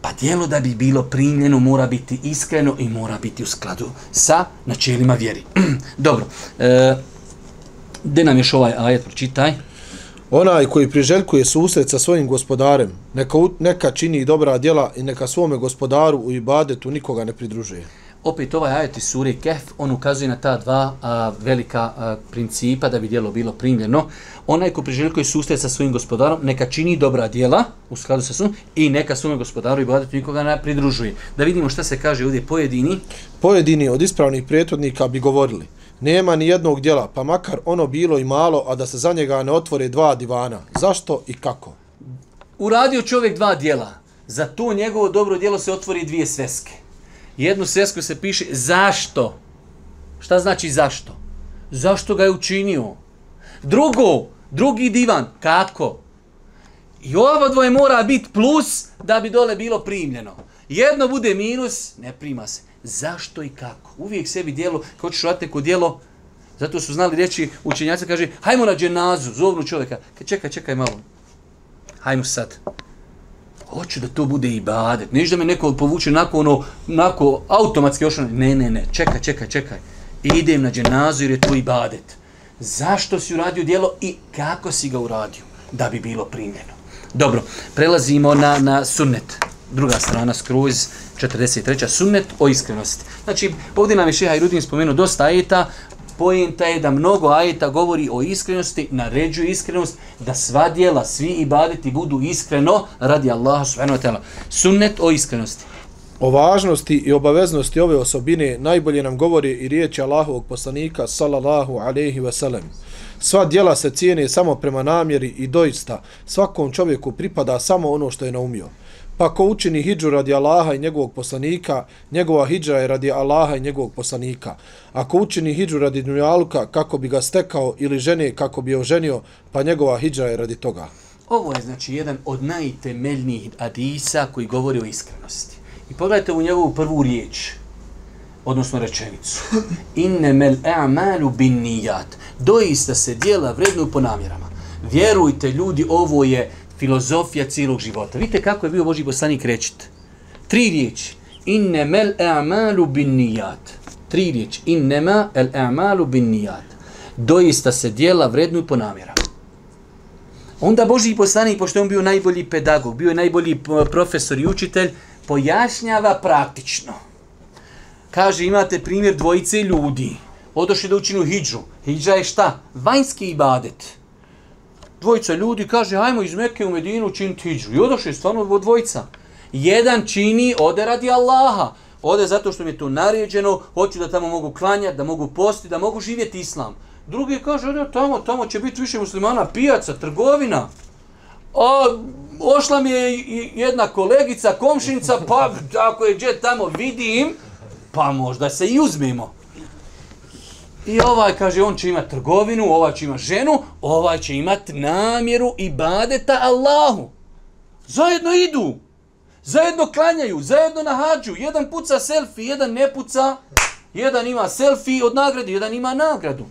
S1: Pa dijelo da bi bilo primljeno mora biti iskreno i mora biti u skladu sa načelima vjeri. Dobro. E, gde nam još ovaj ajet pročitaj?
S2: Onaj koji priželjkuje susret sa svojim gospodarem, neka, neka čini dobra djela i neka svome gospodaru u ibadetu nikoga ne pridružuje
S1: opet ovaj ajet iz sure Kehf, on ukazuje na ta dva a, velika a, principa da bi djelo bilo primljeno. Onaj ko priželjkuje susret sa svojim gospodarom, neka čini dobra djela u skladu sa svojim i neka svome gospodaru i badetu nikoga ne pridružuje. Da vidimo šta se kaže ovdje pojedini.
S2: Pojedini od ispravnih prijetodnika bi govorili, nema ni jednog djela, pa makar ono bilo i malo, a da se za njega ne otvore dva divana. Zašto i kako?
S1: Uradio čovjek dva djela. Za to njegovo dobro djelo se otvori dvije sveske jednu svesku se piše zašto. Šta znači zašto? Zašto ga je učinio? Drugo, drugi divan, kako? I ovo dvoje mora biti plus da bi dole bilo primljeno. Jedno bude minus, ne prima se. Zašto i kako? Uvijek sebi dijelo, kao ćeš raditi neko dijelo, zato su znali reći učenjaci, kaže, hajmo na dženazu, zovnu čovjeka. Čekaj, čekaj malo. Hajmo sad hoću da to bude ibadet. Neš da me neko povuče nako ono, nako automatski ošao. Ne, ne, ne, čekaj, čekaj, čekaj. Idem na dženazu jer je to ibadet. Zašto si uradio dijelo i kako si ga uradio da bi bilo primljeno. Dobro, prelazimo na, na sunnet. Druga strana, skroz 43. Sunnet o iskrenosti. Znači, ovdje nam je Šeha Irudin spomenuo dosta ajeta, pojenta je da mnogo ajeta govori o iskrenosti, naređuje iskrenost, da sva dijela, svi ibadeti budu iskreno radi Allaha subhanahu wa ta'ala. Sunnet o iskrenosti.
S2: O važnosti i obaveznosti ove osobine najbolje nam govori i riječi Allahovog poslanika sallallahu alaihi ve sellem. Sva dijela se cijene samo prema namjeri i doista svakom čovjeku pripada samo ono što je naumio. Pa ko učini hijđu radi Allaha i njegovog poslanika, njegova hijđa je radi Allaha i njegovog poslanika. Ako učini hijđu radi dunjaluka kako bi ga stekao ili žene kako bi je oženio, pa njegova hijđa je radi toga.
S1: Ovo je znači jedan od najtemeljnijih adisa koji govori o iskrenosti. I pogledajte u njegovu prvu riječ, odnosno rečenicu. Innemel e'malu bin nijat. Doista se dijela vrednuju po namjerama. Vjerujte ljudi, ovo je filozofija cijelog života. Vidite kako je bio Boži poslanik rečit. Tri riječi. Innemel e'malu bin nijat. Tri riječi. Innema el e'malu bin nijat. Doista se dijela vrednuju po namjerama. Onda Boži poslanik, pošto on bio najbolji pedagog, bio je najbolji profesor i učitelj, pojašnjava praktično. Kaže, imate primjer dvojice ljudi. Odošli da učinu hijđu. Hijđa je šta? Vanjski ibadet dvojica ljudi kaže hajmo iz Mekke u Medinu činiti hijđu. I odošli stvarno dvojica. Jedan čini, ode radi Allaha. Ode zato što mi je to naređeno, hoću da tamo mogu klanjati, da mogu postiti, da mogu živjeti islam. Drugi kaže, ode tamo, tamo će biti više muslimana, pijaca, trgovina. A, ošla mi je jedna kolegica, komšinica, pa ako je džet tamo vidim, pa možda se i uzmimo. I ovaj kaže, on će imati trgovinu, ovaj će imati ženu, ovaj će imati namjeru i badeta Allahu. Zajedno idu. Zajedno klanjaju, zajedno na hađu. Jedan puca selfie, jedan ne puca. Jedan ima selfie od nagrade, jedan ima nagradu.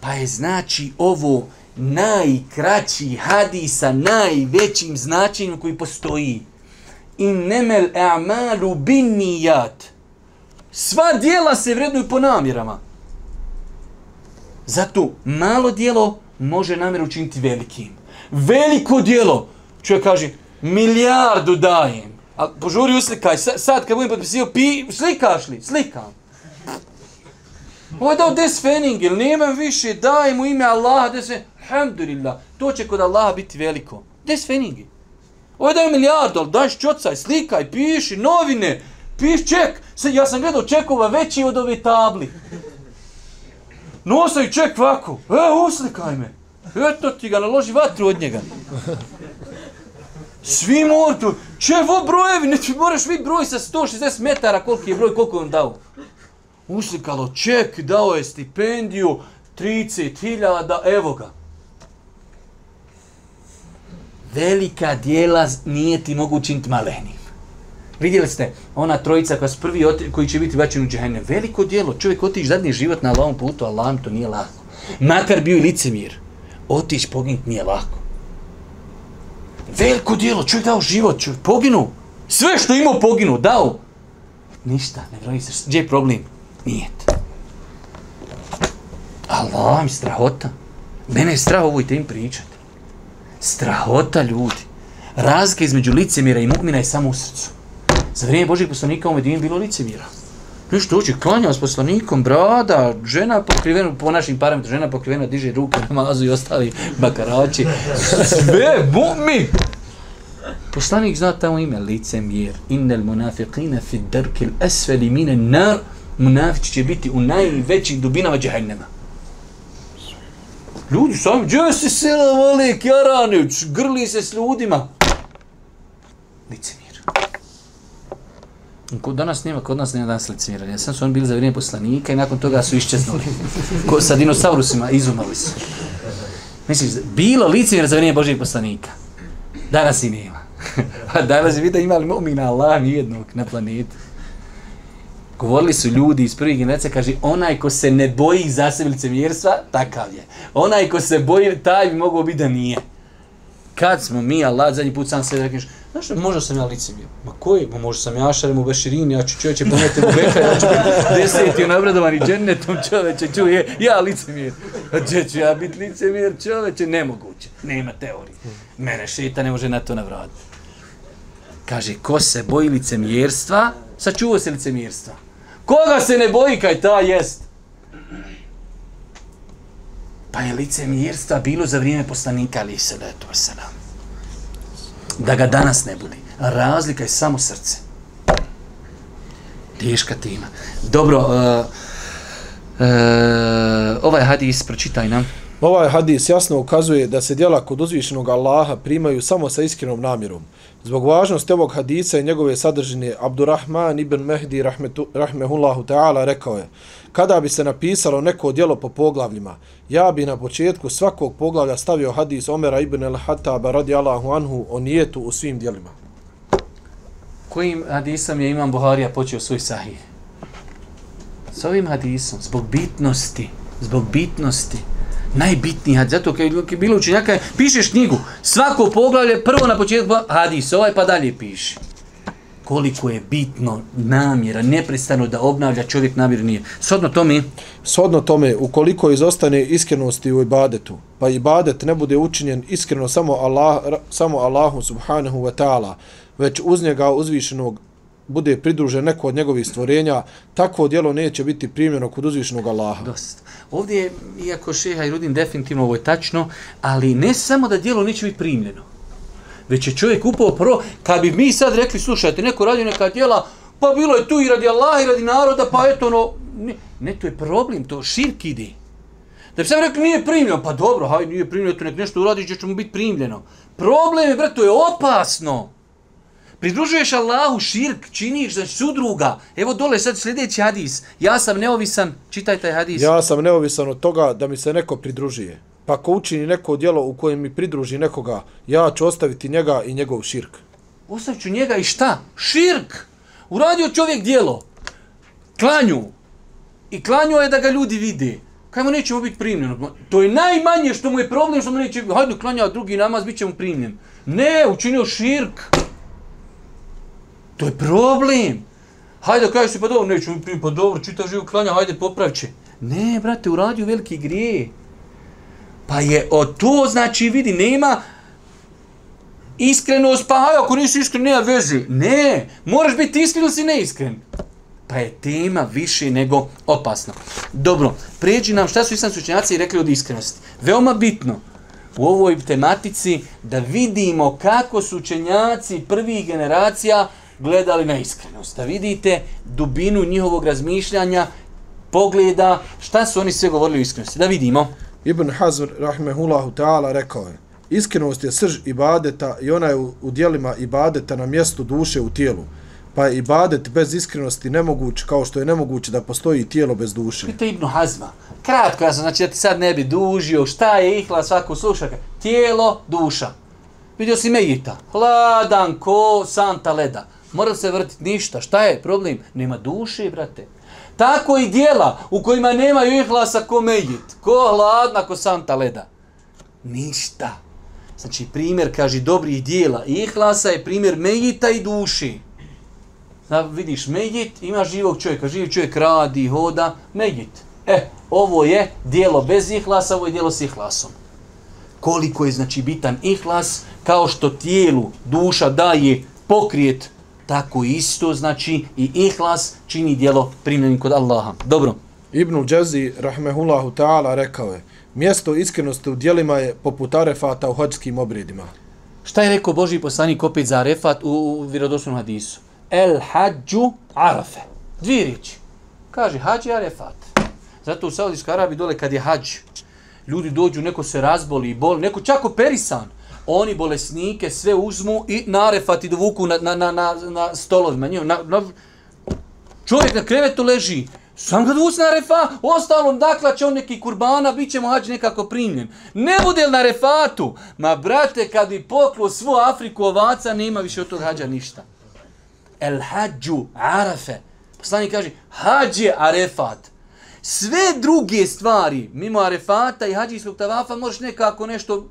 S1: Pa je znači ovo najkraći hadis sa najvećim značenjem koji postoji. In nemel a'malu bin nijat. Sva dijela se vrednuju po namjerama. Zato malo dijelo može namjer učiniti velikim. Veliko dijelo, čovjek kaže, milijardu dajem. A požuri uslikaj, sad kad budem potpisio, pi, slikaš li? Slikam. Ovo je dao des fening, ili nemam više, daj mu ime Allaha, des fening. Alhamdulillah, to će kod Allaha biti veliko. Des feningi. Ovo je dao milijardu, ali daj ščocaj, slikaj, piši, novine, Piš ček, se, ja sam gledao čekova veći od ove tabli. Nosaj ček ovako, e, uslikaj me. Eto ti ga, naloži vatru od njega. Svi moraju, če vo brojevi, ne ti moraš vidjeti broj sa 160 metara, koliki je broj, koliko je on dao. uslikalo ček, dao je stipendiju, 30.000, evo ga. Velika dijela nije ti mogu činiti malenim. Vidjeli ste, ona trojica koja su prvi oti, koji će biti bačen u džehennem. Veliko dijelo, čovjek otići zadnji život na Allahom putu, Allahom to nije lako. Makar bio i licemir, otići poginuti nije lako. Veliko dijelo, čovjek dao život, čovjek poginu. Sve što imao poginu, dao. Ništa, ne broji se, gdje je problem? Nijet. Allah mi strahota. Mene je strah ovoj tem pričati. Strahota ljudi. Razlika između licemira i mu'mina je samo u srcu. Za vrijeme Božih poslanika u Medini bilo licemira. Ništa uči, klanja s poslanikom, brada, žena pokrivena, po našim parametrima, žena pokrivena, diže ruke, namazu i ostali bakarači. Sve, mu'min! Poslanik zna tamo ime, licemir. Innel munafiqina fi darkil asfali mine nar. Munafici će biti u najvećih dubinama džahennema. Ljudi sami, gdje si sila voli, jaranić, grli se s ljudima. Licemir. Kod danas nema, kod nas nema danas licimiranja. Sam su oni bili za vrijeme poslanika i nakon toga su iščeznuli. Ko, sa dinosaurusima izumali su. Misliš, bilo licimir za vrijeme Božijeg poslanika. Danas i nema. A danas je vidio imali momina Allah jednog na planetu. Govorili su ljudi iz prvih generacija, kaže, onaj ko se ne boji za sebe licemjerstva, takav je. Onaj ko se boji, taj bi mogao biti da nije. Kad smo mi, Allah, zadnji put sam se rekneš, znaš, možda sam ja licemjer. Ma koji? Ma možda sam ja šarem u Beširini, ja ću čovječe pometi u Beka, ja ću biti deseti unabradovani džennetom čovječe, čuje, ja licemjer. A gdje ću ja biti licemjer čovječe? Nemoguće, nema teorije. Mene šeta ne može na to navratiti. Kaže, ko se boji licemjerstva, sačuva se licemjerstva. Koga se ne boji kaj ta jest? Pa je licemjerstva bilo za vrijeme poslanika ali se da je to. Da ga danas ne bude. Razlika je samo srce. Teška tema. Dobro, uh, uh, ovaj hadis pročitaj nam.
S2: Ovaj hadis jasno ukazuje da se djela kod uzvišenog Allaha primaju samo sa iskrenom namjerom. Zbog važnosti ovog hadisa i njegove sadržine, Abdurrahman ibn Mehdi rahmetu, rahmehullahu ta'ala rekao je kada bi se napisalo neko djelo po poglavljima, ja bi na početku svakog poglavlja stavio hadis Omera ibn al-Hataba radijallahu anhu o nijetu u svim djelima.
S1: Kojim hadisom je Imam Buharija počeo svoj sahih? S ovim hadisom, zbog bitnosti, zbog bitnosti, najbitniji hadis. Zato kad je bilo učenjaka, pišeš knjigu, svako poglavlje, prvo na početku hadis, ovaj pa dalje piše. Koliko je bitno namjera, neprestano da obnavlja čovjek namjer nije. Sodno tome?
S2: Sodno tome, ukoliko izostane iskrenosti u ibadetu, pa ibadet ne bude učinjen iskreno samo, Allah, samo Allahu subhanahu wa ta'ala, već uz njega uzvišenog bude pridružen neko od njegovih stvorenja, takvo djelo neće biti primljeno kod uzvišenog Allaha.
S1: Dosta. Ovdje je, iako šeha i Rudin definitivno ovo je tačno, ali ne samo da djelo neće biti primljeno, već je čovjek upao prvo, kad bi mi sad rekli, slušajte, neko radi neka djela, pa bilo je tu i radi Allaha i radi naroda, pa eto no, ne, ne to je problem, to širk ide. Da bi sam rekli, nije primljeno, pa dobro, haj, nije primljeno, to nek nešto uradi, će mu biti primljeno. Problem je, bre, to je opasno. Pridružuješ Allahu širk, činiš znači sudruga. Evo dole sad sljedeći hadis. Ja sam neovisan, čitaj taj hadis.
S2: Ja sam neovisan od toga da mi se neko pridružuje. Pa ko učini neko djelo u kojem mi pridruži nekoga, ja ću ostaviti njega i njegov širk.
S1: Ostavit ću njega i šta? Širk! Uradio čovjek djelo. Klanju. I klanjuo je da ga ljudi vide. Kaj mu nećemo biti primljeno? To je najmanje što mu je problem, što mu neće biti. Hajde klanja drugi namaz, bit će mu primljen. Ne, učinio širk. To je problem. Hajde kažeš si, pa dobro, neću mi primiti, pa dobro, čita živu klanja, hajde popravi će. Ne, brate, uradio veliki grije. Pa je o to, znači, vidi, nema iskrenost, pa aj, ako nisi iskren, nema veze. Ne, moraš biti iskren ili si neiskren. Pa je tema više nego opasna. Dobro, prijeđi nam šta su islamski učenjaci rekli od iskrenosti. Veoma bitno u ovoj tematici da vidimo kako su učenjaci prvih generacija gledali na iskrenost. Da vidite dubinu njihovog razmišljanja, pogleda, šta su oni sve govorili o iskrenosti. Da vidimo.
S2: Ibn Hazr, rahmehullahu ta'ala, rekao je, iskrenost je srž ibadeta i ona je u, u dijelima ibadeta na mjestu duše u tijelu. Pa je ibadet bez iskrenosti nemoguć kao što je nemoguće da postoji tijelo bez duše.
S1: Pita Ibn Hazma. Kratko, ja sam, znači ja ti sad ne bi dužio, šta je ihla svaku slušaka? Tijelo, duša. Vidio si Mejita, hladan ko santa leda. Mora se vrtiti ništa, šta je problem? Nema duše, brate. Tako i dijela u kojima nema ihlasa ko Mejit, ko hladna ko santa leda. Ništa. Znači primjer, kaže, dobrih dijela. Ihlasa je primjer Mejita i duši. Zna, vidiš Mejit, ima živog čovjeka, živi čovjek radi, hoda, Mejit. E, ovo je dijelo bez ihlasa, ovo je dijelo s ihlasom. Koliko je znači bitan ihlas, kao što tijelu duša daje pokrijet, tako isto znači i ihlas čini dijelo primljenim kod Allaha. Dobro.
S2: Ibnu Džezi, rahmehullahu ta'ala, rekao je, mjesto iskrenosti u dijelima je poput arefata u hođskim obredima.
S1: Šta je rekao Boži poslanik opet za arefat u, u vjerodostojnom hadisu? El hađu arafe. Dvije riječi. Kaže, hađ je arefat. Zato u Saudijskoj Arabiji dole kad je hađ, ljudi dođu, neko se razboli i boli, neko čak operisan. Oni bolesnike sve uzmu i na i dovuku na, na, na, na, na stolovima. Na, na, čovjek na krevetu leži, sam ga dovuci na refa, ostalom dakle će on neki kurbana, bit ćemo hađi nekako primljen. Ne bude na refatu? Ma brate, kad bi poklo svu Afriku ovaca, nema više od tog hađa ništa. El hađu arafe. Poslanik kaže, hađ je arefat. Sve druge stvari, mimo arefata i hađijskog tavafa, možeš nekako nešto...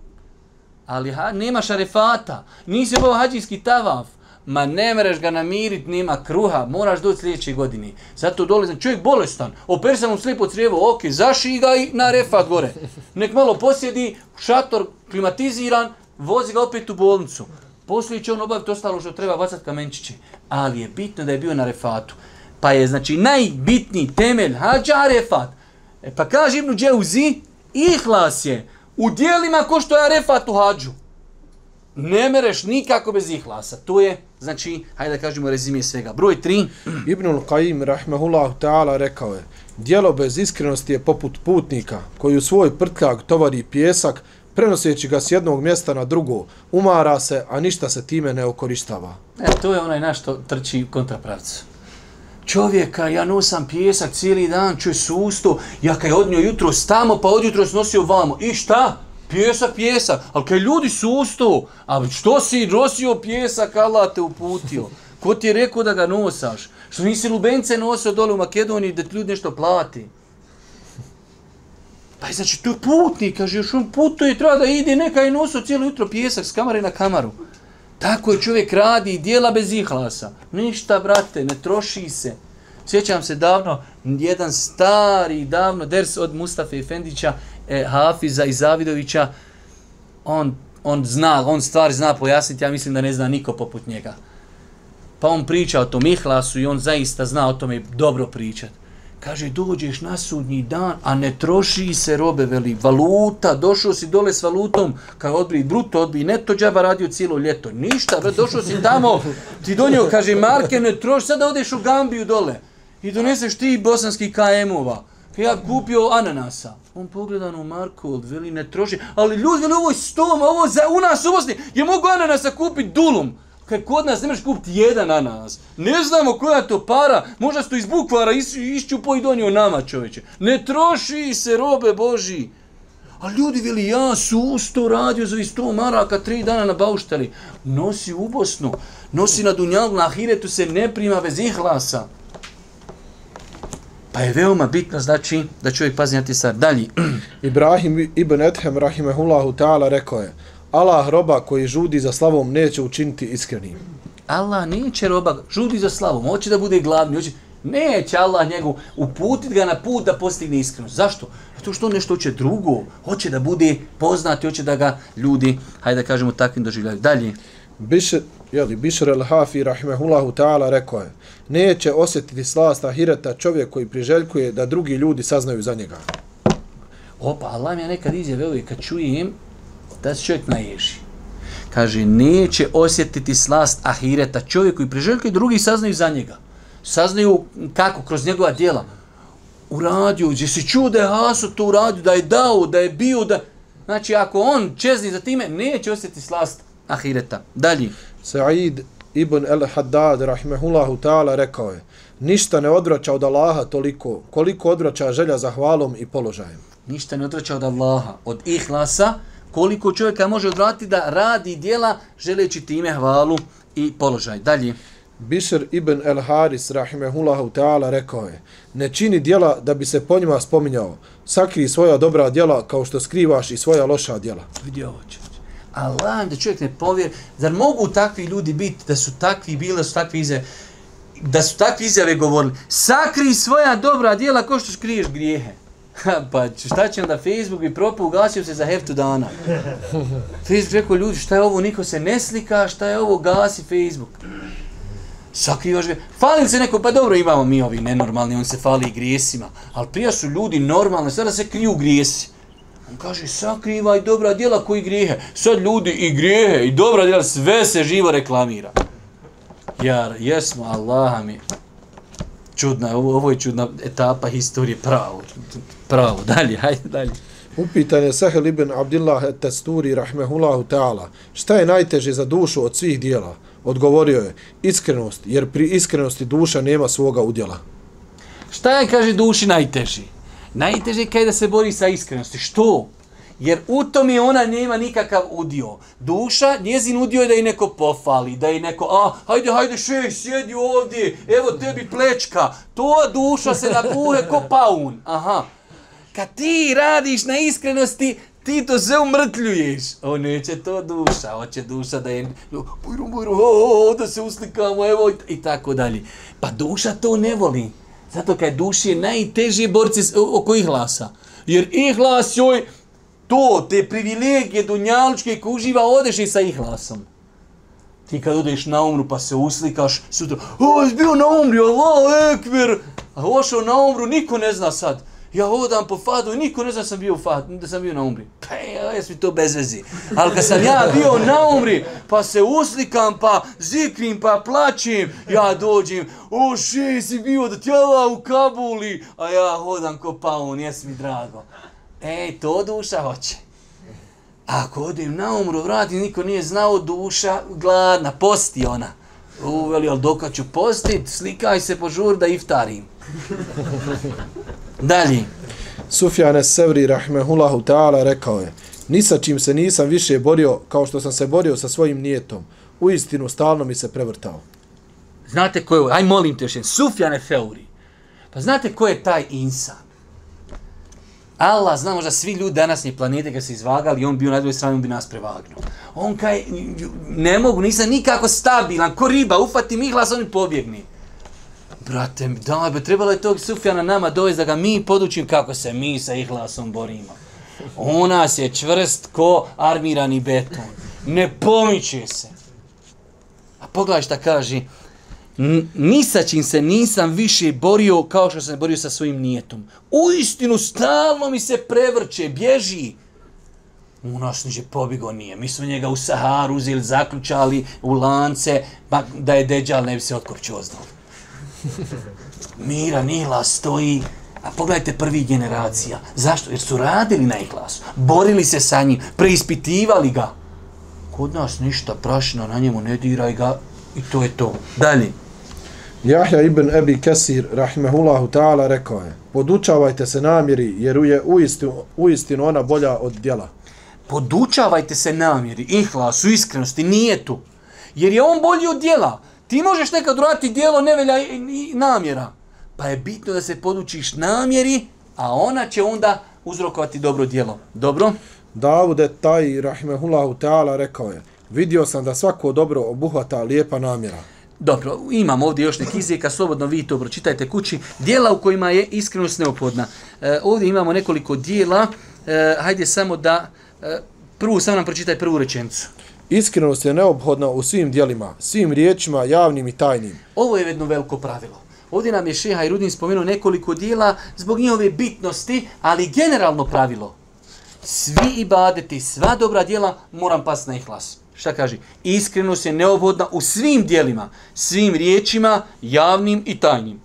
S1: Ali ha, nema šarefata, nisi obao hađijski tavaf. Ma ne mereš ga namirit, nema kruha, moraš doći sljedeće godine. Zato dolazim, čovjek bolestan, operi mu slijepo crijevo, ok, zaši ga i na refat gore. Nek malo posjedi, šator klimatiziran, vozi ga opet u bolnicu. Poslije će on obaviti ostalo što treba bacati kamenčiće. Ali je bitno da je bio na refatu. Pa je znači najbitniji temelj hađa refat. E pa kaže Ibnu Džeuzi, ihlas je u dijelima ko što je arefat u hađu. Ne mereš nikako bez ihlasa. To je, znači, hajde da kažemo rezime svega. Broj 3.
S2: Ibnul Qaim, rahmehullahu ta'ala, rekao je, dijelo bez iskrenosti je poput putnika koji u svoj prtkak tovari pjesak, prenoseći ga s jednog mjesta na drugo, umara se, a ništa se time ne okoristava.
S1: E, to je onaj naš što trči kontrapravcu. Čovjeka, ja nosam pjesak cijeli dan, čuj susto, ja kaj odnio jutro stamo, pa od jutro nosio vamo. I šta? Pjesak, pjesak. Ali kaj ljudi susto, a što si nosio pjesak, Allah te uputio. Ko ti je rekao da ga nosaš? Što nisi lubence nosio dole u Makedoniji da ti ljudi nešto plati? Pa je znači, to je putnik, kaže, još on putuje, treba da ide, neka je nosio cijelo jutro pjesak s kamare na kamaru. Tako je čovjek radi i dijela bez ihlasa. Ništa, brate, ne troši se. Sjećam se davno, jedan stari, davno ders od Mustafa Efendića, e, Hafiza i Zavidovića, on, on zna, on stvari zna pojasniti, ja mislim da ne zna niko poput njega. Pa on priča o tom ihlasu i on zaista zna o tome dobro pričati. Kaže, dođeš na sudnji dan, a ne troši se robe, veli, valuta, došao si dole s valutom, kao odbri, bruto odbi, neto džaba radio cijelo ljeto. Ništa, bre, došao si tamo, ti donio, kaže, marke, ne troši, sada odeš u Gambiju dole i doneseš ti bosanski KM-ova. Ja kupio ananasa. On pogleda na Marko, veli, ne troši, ali ljudi, veli, ovo je stom, ovo za, u nas u Bosni, je mogu ananasa kupiti dulom. Kaj kod nas ne možeš kupiti jedan ananas. Ne znamo koja to para. Možda su iz bukvara is, išću po i donio nama čovječe. Ne troši se robe Boži. A ljudi veli, ja su usto radio za isto maraka tri dana na bauštali. Nosi u Bosnu. Nosi na Dunjalu, na Ahiretu se ne prima bez ihlasa. Pa je veoma bitno, znači, da čovjek pazi na ti stvar. Dalji.
S2: Ibrahim ibn Ethem, rahimehullahu ta'ala, rekao je, Allah roba koji žudi za slavom neće učiniti iskrenim.
S1: Allah neće roba, žudi za slavom, hoće da bude glavni, hoće, neće Allah njegu uputiti ga na put da postigne iskrenost. Zašto? Zato što on nešto hoće drugo, hoće da bude poznati, hoće da ga ljudi, hajde da kažemo, takvim doživljaju. Dalje.
S2: Bišr, jeli, Bišr el-Hafi, rahimehullahu ta'ala, rekao je, neće osjetiti slast ahireta čovjek koji priželjkuje da drugi ljudi saznaju za njega.
S1: Opa, Allah mi je nekad izjavio i kad čujem da se čovjek naježi. Kaže, neće osjetiti slast ahireta čovjek koji priželjkuje drugi saznaju za njega. Saznaju kako, kroz njegova djela. Uradio, gdje si čuo da je Haso to uradio, da je dao, da je bio, da... Znači, ako on čezni za time, neće osjetiti slast ahireta. Dalje.
S2: Sa'id Ibn el-Haddad, rahimehullahu ta'ala, rekao je, ništa ne odvraća od Allaha toliko, koliko odvraća želja za hvalom i položajem.
S1: Ništa ne odvraća od Allaha, od ihlasa, koliko čovjeka može odvratiti da radi dijela želeći time hvalu i položaj. Dalje.
S2: Bišer ibn el-Haris, rahimehullahu ta'ala, rekao je, ne čini dijela da bi se po njima spominjao, sakri svoja dobra dijela kao što skrivaš i svoja loša dijela.
S1: Vidi ovo čovječ. Allah, da čovjek ne povjer, zar mogu takvi ljudi biti, da su takvi bili, da su takvi izjave, da su takvi izjave govorili, sakri svoja dobra dijela kao što skriješ grijehe. pa šta će onda Facebook i propu ugasio se za heftu dana. Facebook rekao ljudi šta je ovo, niko se ne slika, šta je ovo, gasi Facebook. Sakrivaš ga. Fali se neko, pa dobro imamo mi ovi nenormalni, on se fali i grijesima. Ali prija su ljudi normalni, sada se kriju grijesi. On kaže, sakrivaj dobra djela koji grijehe. Sad ljudi i grijehe i dobra djela, sve se živo reklamira. Jar, jesmo, Allaha mi. Čudna, ovo, ovo je čudna etapa historije, pravo. Pravo, dalje, hajde dalje.
S2: Upitan je Sahel ibn Abdillah Testuri, rahmehullahu ta'ala, šta je najteže za dušu od svih dijela? Odgovorio je, iskrenost, jer pri iskrenosti duša nema svoga udjela.
S1: Šta je, kaže, duši najteži? Najteže je da se bori sa iskrenosti. Što? Jer u tom je ona nema nikakav udio. Duša, njezin udio je da je neko pofali, da je neko, a, hajde, hajde, šej, sjedi ovdje, evo tebi plečka. To duša se napuhe ko paun. Aha. Kad ti radiš na iskrenosti, ti to sve umrtljuješ. O, neće to duša, hoće duša da je, bujru, bujru, o, o, da se uslikamo, evo, i tako dalje. Pa duša to ne voli. Zato kad duši je najteži borci oko ihlasa. Jer ihlas joj, to, te privilegije dunjalučke koje uživa, odeš i sa ihlasom. Ti kad odeš na umru pa se uslikaš, sutra, o, jesi bio na umri, Allah, ekver. A ošao na umru, niko ne zna sad. Ja hodam po fadu i niko ne zna sam bio u fadu, da sam bio na umri. Pa jes mi to bez vezi. Ali kad sam ja bio na umri, pa se uslikam, pa zikrim, pa plaćim, ja dođem, o še si bio da tjela u Kabuli, a ja hodam ko paun, jes mi drago. Ej, to duša hoće. Ako odem na umru, vrati, niko nije znao duša, gladna, posti ona. Uveli, ali dok ću postit, slikaj se po žur da iftarim. Dalje.
S2: Sufjane Sevri, rahmehullahu ta'ala, rekao je, Nisa čim se nisam više borio kao što sam se borio sa svojim nijetom. U istinu, stalno mi se prevrtao.
S1: Znate ko je ovo? Aj molim te još jedan. Sufjane Feuri. Pa znate ko je taj insan? Allah zna možda svi ljudi danasnje planete kad se izvagali, on bio na drugoj strani, on bi nas prevagnuo. On kaj, ne mogu, nisam nikako stabilan, ko riba, ufati mi glas, on pobjegni. Brate, da, be, trebalo je tog Sufjana nama dovesti da ga mi podučim kako se mi sa ihlasom borimo. U nas je čvrst ko armirani beton. Ne pomiče se. A pogledaj šta kaže, ni sa čim se nisam više borio kao što sam se borio sa svojim nijetom. U istinu stalno mi se prevrće, bježi. U nas niže pobigo nije. Mi smo njega u Saharu uzeli, zaključali u lance, pa da je deđal ne bi se otkorčio ozdal. Mira Nila stoji, a pogledajte prvi generacija. Zašto? Jer su radili na ihlasu, borili se sa njim, preispitivali ga. Kod nas ništa prašno, na njemu ne diraj ga i to je to. Dalje.
S2: Jahja ibn Ebi Kesir, rahimehullahu ta'ala, rekao je, podučavajte se namjeri, jer je uistinu, uistinu ona bolja od djela.
S1: Podučavajte se namjeri, ihlasu, iskrenosti, nije tu. Jer je on bolji od djela. Ti možeš nekad uraditi djelo nevelja i namjera. Pa je bitno da se podučiš namjeri, a ona će onda uzrokovati dobro djelo. Dobro?
S2: Davude taj, rahimehullahu ta'ala, rekao je, vidio sam da svako dobro obuhvata lijepa namjera.
S1: Dobro, imam ovdje još neki izvijeka, slobodno vi to pročitajte kući. Dijela u kojima je iskrenost neophodna. E, ovdje imamo nekoliko dijela, e, hajde samo da, e, prvu, samo nam pročitaj prvu rečenicu.
S2: Iskrenost je neophodna u svim dijelima, svim riječima, javnim i tajnim.
S1: Ovo je jedno veliko pravilo. Ovdje nam je Šeha i Rudin spomenuo nekoliko dijela zbog njihove bitnosti, ali generalno pravilo. Svi ibadeti, sva dobra dijela moram pas na ihlas. Šta kaže? Iskrenost je neophodna u svim dijelima, svim riječima, javnim i tajnim.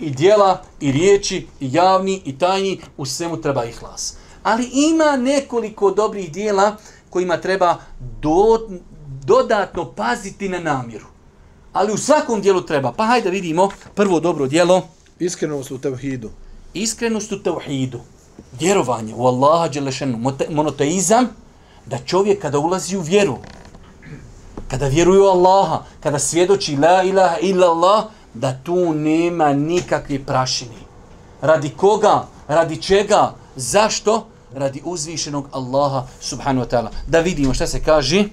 S1: I dijela, i riječi, i javni, i tajni, u svemu treba ihlas. Ali ima nekoliko dobrih dijela kojima treba do, dodatno paziti na namjeru. Ali u svakom dijelu treba. Pa hajde vidimo prvo dobro dijelo.
S2: Iskrenost u tevhidu.
S1: Iskrenost u tevhidu. Vjerovanje u Allaha Đelešenu. Monoteizam da čovjek kada ulazi u vjeru, kada vjeruje u Allaha, kada svjedoči la ilaha illa Allah, da tu nema nikakve prašine. Radi koga? Radi čega? Zašto? Radi uzvišenog Allaha subhanahu wa ta'ala. Da vidimo šta se kaže.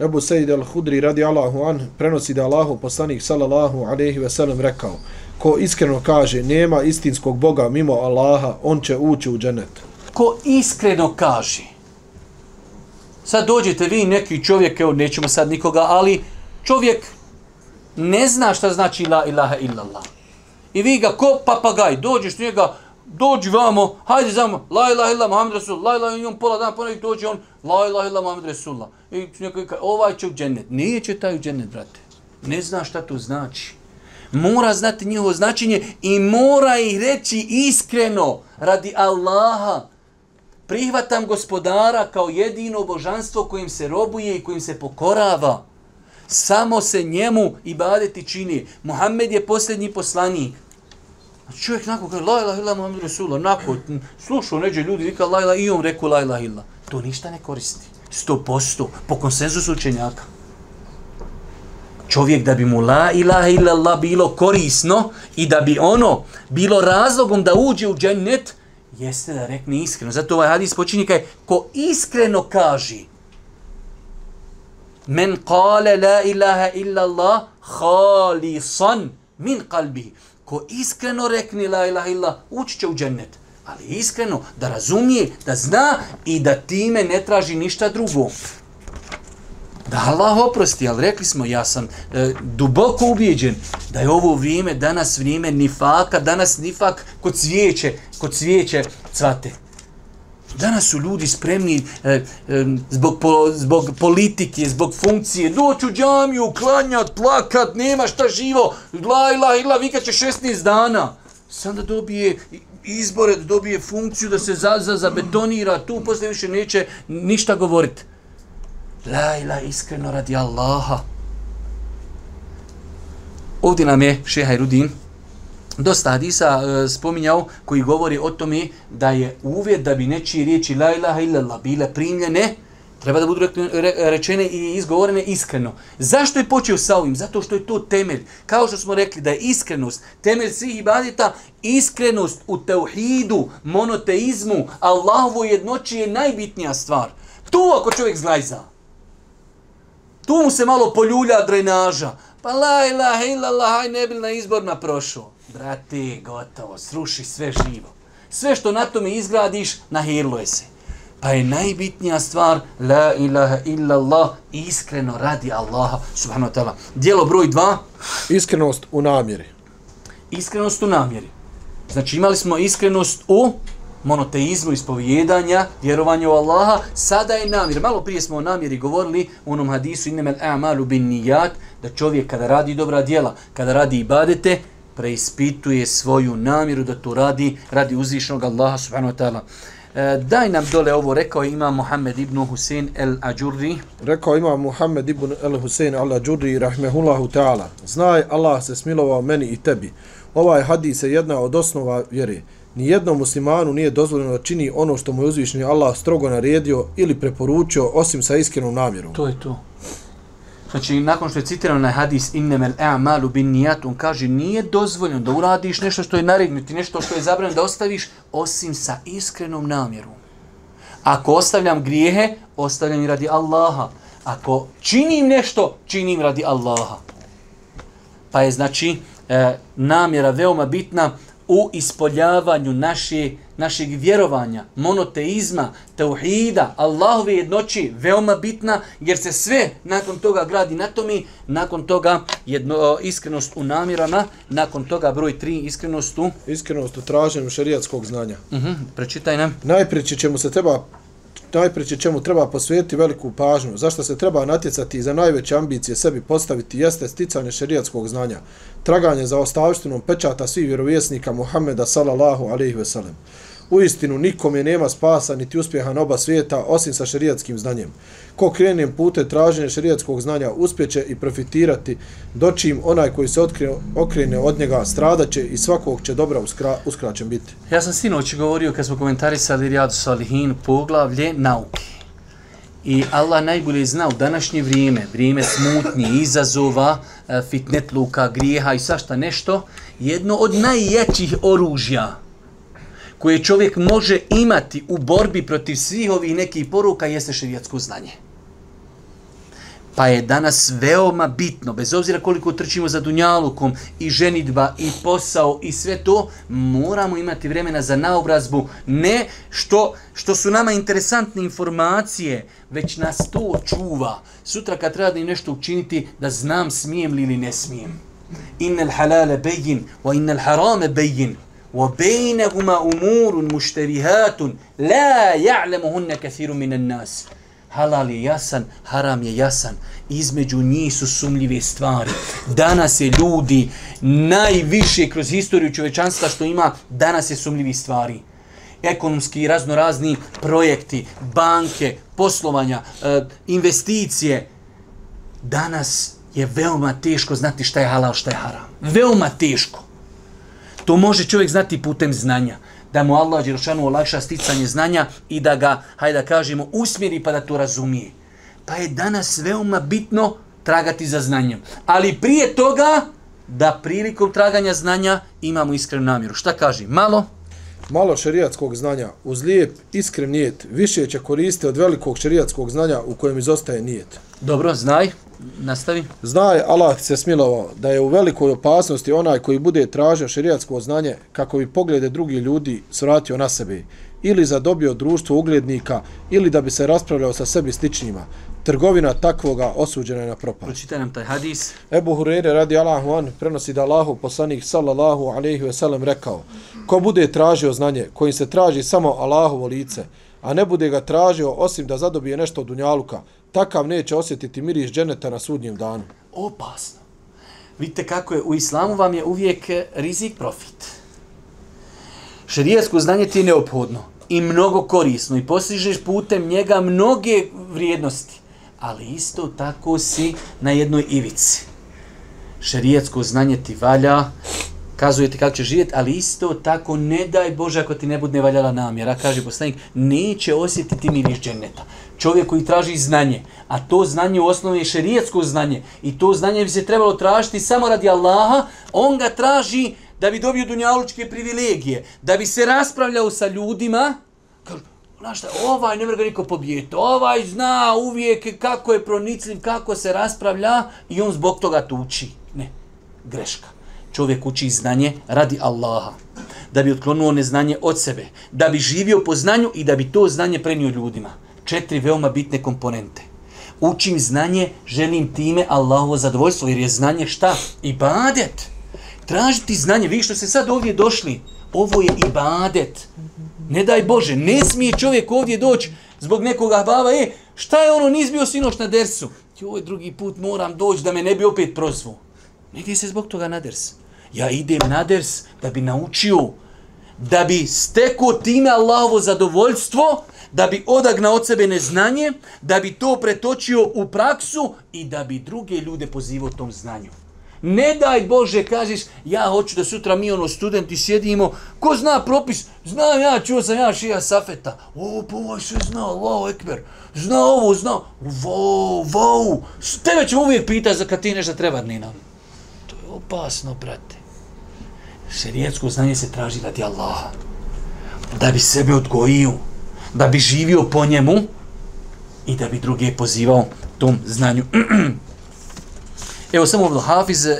S2: Ebu Sejid al-Hudri radi Allahu an prenosi da Allahu poslanik sallallahu alaihi ve sellem rekao ko iskreno kaže nema istinskog Boga mimo Allaha, on će ući u dženet.
S1: Ko iskreno kaže, sad dođete vi neki čovjek, evo nećemo sad nikoga, ali čovjek ne zna šta znači la ilaha illallah. I vi ga ko papagaj, dođeš njega, dođi vamo, hajde zamo, la ilaha illallah, Muhammed Rasul, la ilaha illallah, pola dana, ponovi dođe on, la ilaha illallah, Muhammed Rasulullah. I neko kaže, ovaj će u džennet. Nije će taj u džennet, brate. Ne zna šta to znači. Mora znati njihovo značenje i mora ih reći iskreno, radi Allaha. Prihvatam gospodara kao jedino božanstvo kojim se robuje i kojim se pokorava. Samo se njemu ibadeti čini. Muhammed je posljednji poslanik. A čovjek nakon kaže, la ilaha illa Muhammed Rasulullah, nakon slušao neđe ljudi, vika la ilaha i on rekao la ilaha illa. To ništa ne koristi. Sto posto, po konsenzusu učenjaka. Čovjek da bi mu la ilaha illallah bilo korisno i da bi ono bilo razlogom da uđe u džennet, jeste da rekne iskreno. Zato ovaj hadis počinje kaj, ko iskreno kaže, men kale la ilaha illa Allah khalisan min kalbihi. Ko iskreno rekne la ilaha illa, ući će u džennet. Ali iskreno, da razumije, da zna i da time ne traži ništa drugo. Da Allah oprosti, ali rekli smo, ja sam e, duboko ubijeđen da je ovo vrijeme, danas vrijeme nifaka, danas nifak kod cvijeće, kod cvijeće cvate. Danas su ljudi spremni e, e, zbog, po, zbog politike, zbog funkcije, doći u džamiju, klanjat, plakat, nema šta živo, la ila ila, vikat će 16 dana. Sam da dobije izbore, da dobije funkciju, da se za, za, zabetonira, tu posle više neće ništa govoriti. La ila iskreno radi Allaha. Ovdje nam je šeha Rudin dosta hadisa e, spominjao koji govori o tome da je uvjet da bi nečije riječi la ilaha illallah bile primljene, treba da budu rečene i izgovorene iskreno. Zašto je počeo sa ovim? Zato što je to temelj. Kao što smo rekli da je iskrenost, temelj svih ibadita, iskrenost u teuhidu, monoteizmu, Allahovo jednoći je najbitnija stvar. Tu ako čovjek zglajza, tu mu se malo poljulja drenaža, pa la ilaha illallah, haj ne bil na izborna prošao. Brate, gotovo, sruši sve živo. Sve što na tome izgradiš, nahirluje se. Pa je najbitnija stvar, la ilaha illallah, iskreno radi Allaha, subhanahu wa ta'ala. Dijelo broj dva.
S2: Iskrenost u namjeri.
S1: Iskrenost u namjeri. Znači imali smo iskrenost u monoteizmu, ispovjedanja, vjerovanju u Allaha, sada je namjer. Malo prije smo o namjeri govorili u onom hadisu innemel a'malu bin nijat, da čovjek kada radi dobra djela, kada radi ibadete, preispituje svoju namjeru da to radi, radi uzvišnog Allaha subhanahu wa ta'ala. E, daj nam dole ovo, rekao ima Muhammed ibn Husein el Ađurri.
S2: Rekao ima Muhammed ibn el Husein al Ađurri, rahmehullahu ta'ala. Znaj, Allah se smilovao meni i tebi. Ovaj hadis je jedna od osnova vjere. Nijednom muslimanu nije dozvoljeno da čini ono što mu je uzvišni Allah strogo naredio ili preporučio osim sa iskrenom namjerom.
S1: To je to. Znači, nakon što je citirano na hadis innemel a'malu bin nijat, on kaže nije dozvoljeno da uradiš nešto što je narednuti, nešto što je zabranjeno da ostaviš, osim sa iskrenom namjerom. Ako ostavljam grijehe, ostavljam i radi Allaha. Ako činim nešto, činim radi Allaha. Pa je znači e, namjera veoma bitna, u ispoljavanju naše, našeg vjerovanja, monoteizma, tauhida, Allahove jednoći, veoma bitna, jer se sve nakon toga gradi na tome, nakon toga jedno, iskrenost u namirama, nakon toga broj tri, iskrenost u...
S2: Iskrenost u traženju šarijatskog znanja.
S1: Uh -huh, prečitaj nam.
S2: Najprije čemu se treba najpreće čemu treba posvetiti veliku pažnju, zašto se treba natjecati i za najveće ambicije sebi postaviti jeste sticanje šerijatskog znanja, traganje za ostavštinom pečata svih vjerovjesnika Muhammeda sallallahu alaihi ve sellem. U istinu, nikome nema spasa niti uspjeha na oba svijeta, osim sa šerijatskim znanjem. Ko krene pute traženja šerijatskog znanja, uspjeće i profitirati, dočim onaj koji se otkrene, okrene od njega stradaće i svakog će dobra uskra, uskraćen biti.
S1: Ja sam sinoć govorio kad smo komentarisali Rijadu Salihin poglavlje nauke. I Allah najbolje zna u današnje vrijeme, vrijeme smutnje, izazova, e, fitnetluka, grijeha i svašta nešto, jedno od najjačih oružja koje čovjek može imati u borbi protiv svih ovih nekih poruka jeste šerijatsko znanje. Pa je danas veoma bitno, bez obzira koliko trčimo za dunjalukom i ženitba i posao i sve to, moramo imati vremena za naobrazbu. Ne što, što su nama interesantne informacije, već nas to čuva. Sutra kad treba da im nešto učiniti, da znam smijem li ili ne smijem. Innel halale bejin, wa innel harame bejin. وبينهما أمور مشتبهات لا يعلمهن كثير من الناس halal je jasan, haram je jasan. Između njih su sumljive stvari. Danas je ljudi najviše kroz historiju čovečanstva što ima, danas je sumljivi stvari. Ekonomski i raznorazni projekti, banke, poslovanja, e, investicije. Danas je veoma teško znati šta je halal, šta je haram. Veoma teško. To može čovjek znati putem znanja. Da mu Allah Đerošanu olakša sticanje znanja i da ga, hajde da kažemo, usmjeri pa da to razumije. Pa je danas veoma bitno tragati za znanjem. Ali prije toga, da prilikom traganja znanja imamo iskrenu namjeru. Šta kaže? Malo?
S2: Malo šerijatskog znanja uz lijep, iskren nijet više će koristiti od velikog šerijatskog znanja u kojem izostaje nijet.
S1: Dobro, znaj. Nastavi.
S2: Znaj, Allah se smilovao da je u velikoj opasnosti onaj koji bude tražio šerijatsko znanje kako bi poglede drugi ljudi svratio na sebe ili zadobio društvo uglednika ili da bi se raspravljao sa sebi sličnjima. Trgovina takvoga osuđena je na propad.
S1: Pročitaj nam taj hadis.
S2: Ebu Hurere radi Allahu an prenosi da Allahu poslanik sallallahu alaihi ve sellem rekao ko bude tražio znanje kojim se traži samo Allahovo lice a ne bude ga tražio osim da zadobije nešto od dunjaluka takav neće osjetiti miris dženeta na sudnjem danu.
S1: Opasno. Vidite kako je, u islamu vam je uvijek eh, rizik profit. Šerijasko znanje ti je neophodno i mnogo korisno i postižeš putem njega mnoge vrijednosti. Ali isto tako si na jednoj ivici. Šerijetsko znanje ti valja, kazujete kako će živjeti, ali isto tako ne daj Bože ako ti ne bude valjala namjera, kaže poslanik, neće osjetiti miris dženeta čovjek koji traži znanje, a to znanje u osnovi je šerijetsko znanje i to znanje bi se trebalo tražiti samo radi Allaha, on ga traži da bi dobio dunjalučke privilegije, da bi se raspravljao sa ljudima, kažu, znaš šta, ovaj ne ga niko pobijeti, ovaj zna uvijek kako je pronicljiv, kako se raspravlja i on zbog toga tuči. Ne, greška. Čovjek uči znanje radi Allaha, da bi otklonuo neznanje od sebe, da bi živio po znanju i da bi to znanje prenio ljudima četiri veoma bitne komponente. Učim znanje, želim time Allahovo zadovoljstvo, jer je znanje šta? Ibadet. Tražiti znanje, vi što se sad ovdje došli, ovo je ibadet. Ne daj Bože, ne smije čovjek ovdje doći zbog nekoga baba, e, šta je ono, nis bio sinoć na dersu? Joj, drugi put moram doći da me ne bi opet prozvu. Ne se zbog toga na ders. Ja idem na ders da bi naučio, da bi stekao time Allahovo zadovoljstvo, da bi odagnao od sebe neznanje, da bi to pretočio u praksu i da bi druge ljude pozivao tom znanju. Ne daj Bože, kažeš, ja hoću da sutra mi ono studenti sjedimo, ko zna propis, znam ja, čuo sam ja šija safeta, o, pa ovaj sve zna, Allah, ekber, zna ovo, zna, vau, wow, tebe ćemo uvijek pitati za kad ti nešto treba, Nina. To je opasno, brate. Šerijetsko znanje se traži radi Allaha. Da bi sebe odgojio, da bi živio po njemu i da bi druge pozivao tom znanju. evo samo ovdje, Hafiz e,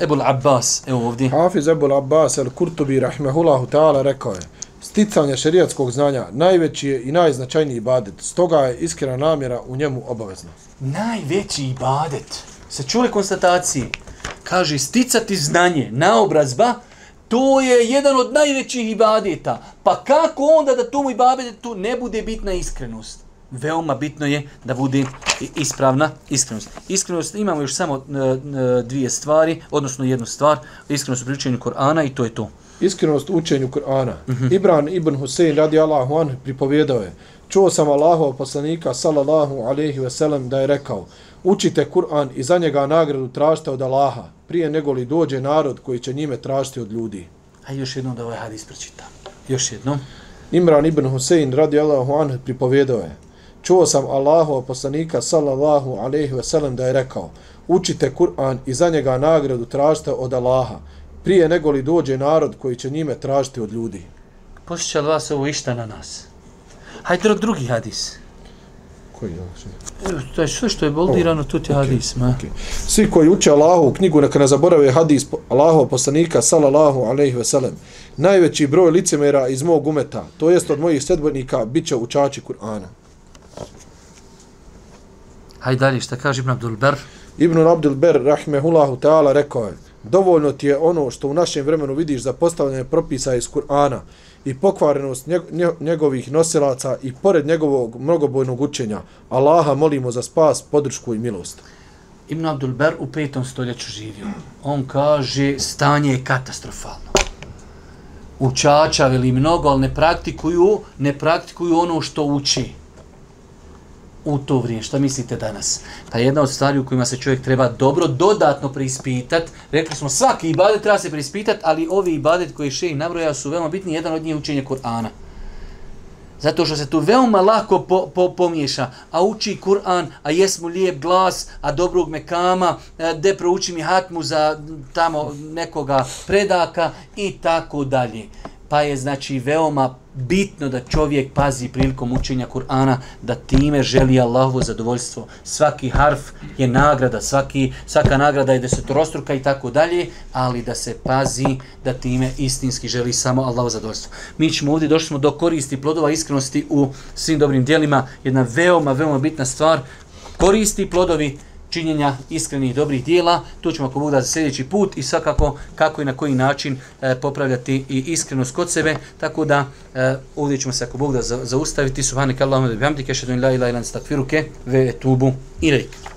S1: Ebul Abbas, evo ovdje.
S2: Hafiz Ebul Abbas, el Kurtubi, rahmehullahu ta'ala, rekao je, sticanje šerijatskog znanja najveći je i najznačajniji ibadet, stoga je iskrena namjera u njemu obavezna.
S1: Najveći ibadet, se čuli konstatacije, kaže sticati znanje, naobrazba, To je jedan od najvećih ibadeta. Pa kako onda da tomu ibadetu ne bude bitna iskrenost? Veoma bitno je da bude ispravna iskrenost. Iskrenost imamo još samo e, e, dvije stvari, odnosno jednu stvar, iskrenost u pričanju Korana i to je to.
S2: Iskrenost u učenju Kur'ana. Mm -hmm. Ibran ibn Husein radi Allahu an pripovjedao je. Čuo sam Allahov poslanika sallallahu alaihi ve sellem da je rekao učite Kur'an i za njega nagradu tražite od Allaha prije nego li dođe narod koji će njime tražiti od ljudi.
S1: A još jednom da ovaj hadis pročitam. Još jednom.
S2: Imran ibn Husein radi Allahu an pripovjedao je. Čuo sam Allahov poslanika sallallahu alaihi ve sellem da je rekao učite Kur'an i za njega nagradu tražite od Allaha prije nego li dođe narod koji će njime tražiti od ljudi.
S1: Posjeća li vas ovo išta na nas? Hajde drugi hadis.
S2: Koji je
S1: Evo, to je sve što je boldirano, tu ti okay, hadis. Ma. Okay.
S2: Svi koji uče Allahu knjigu, neka ne zaborave hadis Allahu poslanika, sallallahu alaihi ve sellem. Najveći broj licemera iz mog umeta, to jest od mojih sedbojnika, bit će učači Kur'ana.
S1: Hajde dalje, šta kaže Ibn Abdul Ber?
S2: Ibn Abdul Ber, rahmehullahu ta'ala, rekao je, dovoljno ti je ono što u našem vremenu vidiš za postavljanje propisa iz Kur'ana i pokvarenost njegovih nosilaca i pored njegovog mnogobojnog učenja. Allaha molimo za spas, podršku i milost.
S1: Ibn Abdul Ber u petom stoljeću živio. On kaže stanje je katastrofalno. Učačavili mnogo, ali ne praktikuju, ne praktikuju ono što uči u to vrijeme. Šta mislite danas? Pa jedna od stvari u kojima se čovjek treba dobro dodatno preispitati, rekli smo svaki ibadet treba se preispitati, ali ovi ibadet koji še i nabroja su veoma bitni, jedan od njih je učenje Kur'ana. Zato što se tu veoma lako po, po, pomiješa, a uči Kur'an, a jesmo lijep glas, a dobrog mekama, e, de prouči mi hatmu za tamo nekoga predaka i tako dalje pa je znači veoma bitno da čovjek pazi prilikom učenja Kur'ana da time želi Allahovo zadovoljstvo. Svaki harf je nagrada, svaki, svaka nagrada je desetorostruka i tako dalje, ali da se pazi da time istinski želi samo Allahovo zadovoljstvo. Mi ćemo ovdje, došli smo do koristi plodova iskrenosti u svim dobrim dijelima. Jedna veoma, veoma bitna stvar, koristi plodovi činjenja iskrenih dobrih dijela. Tu ćemo ako Bog da za sljedeći put i svakako kako i na koji način e, popravljati i iskrenost kod sebe. Tako da e, ovdje ćemo se ako Bog da za, zaustaviti. Subhanak Allahumma da bihamdike, šedun la ilaha ilan stakfiruke, ve tubu ilaik.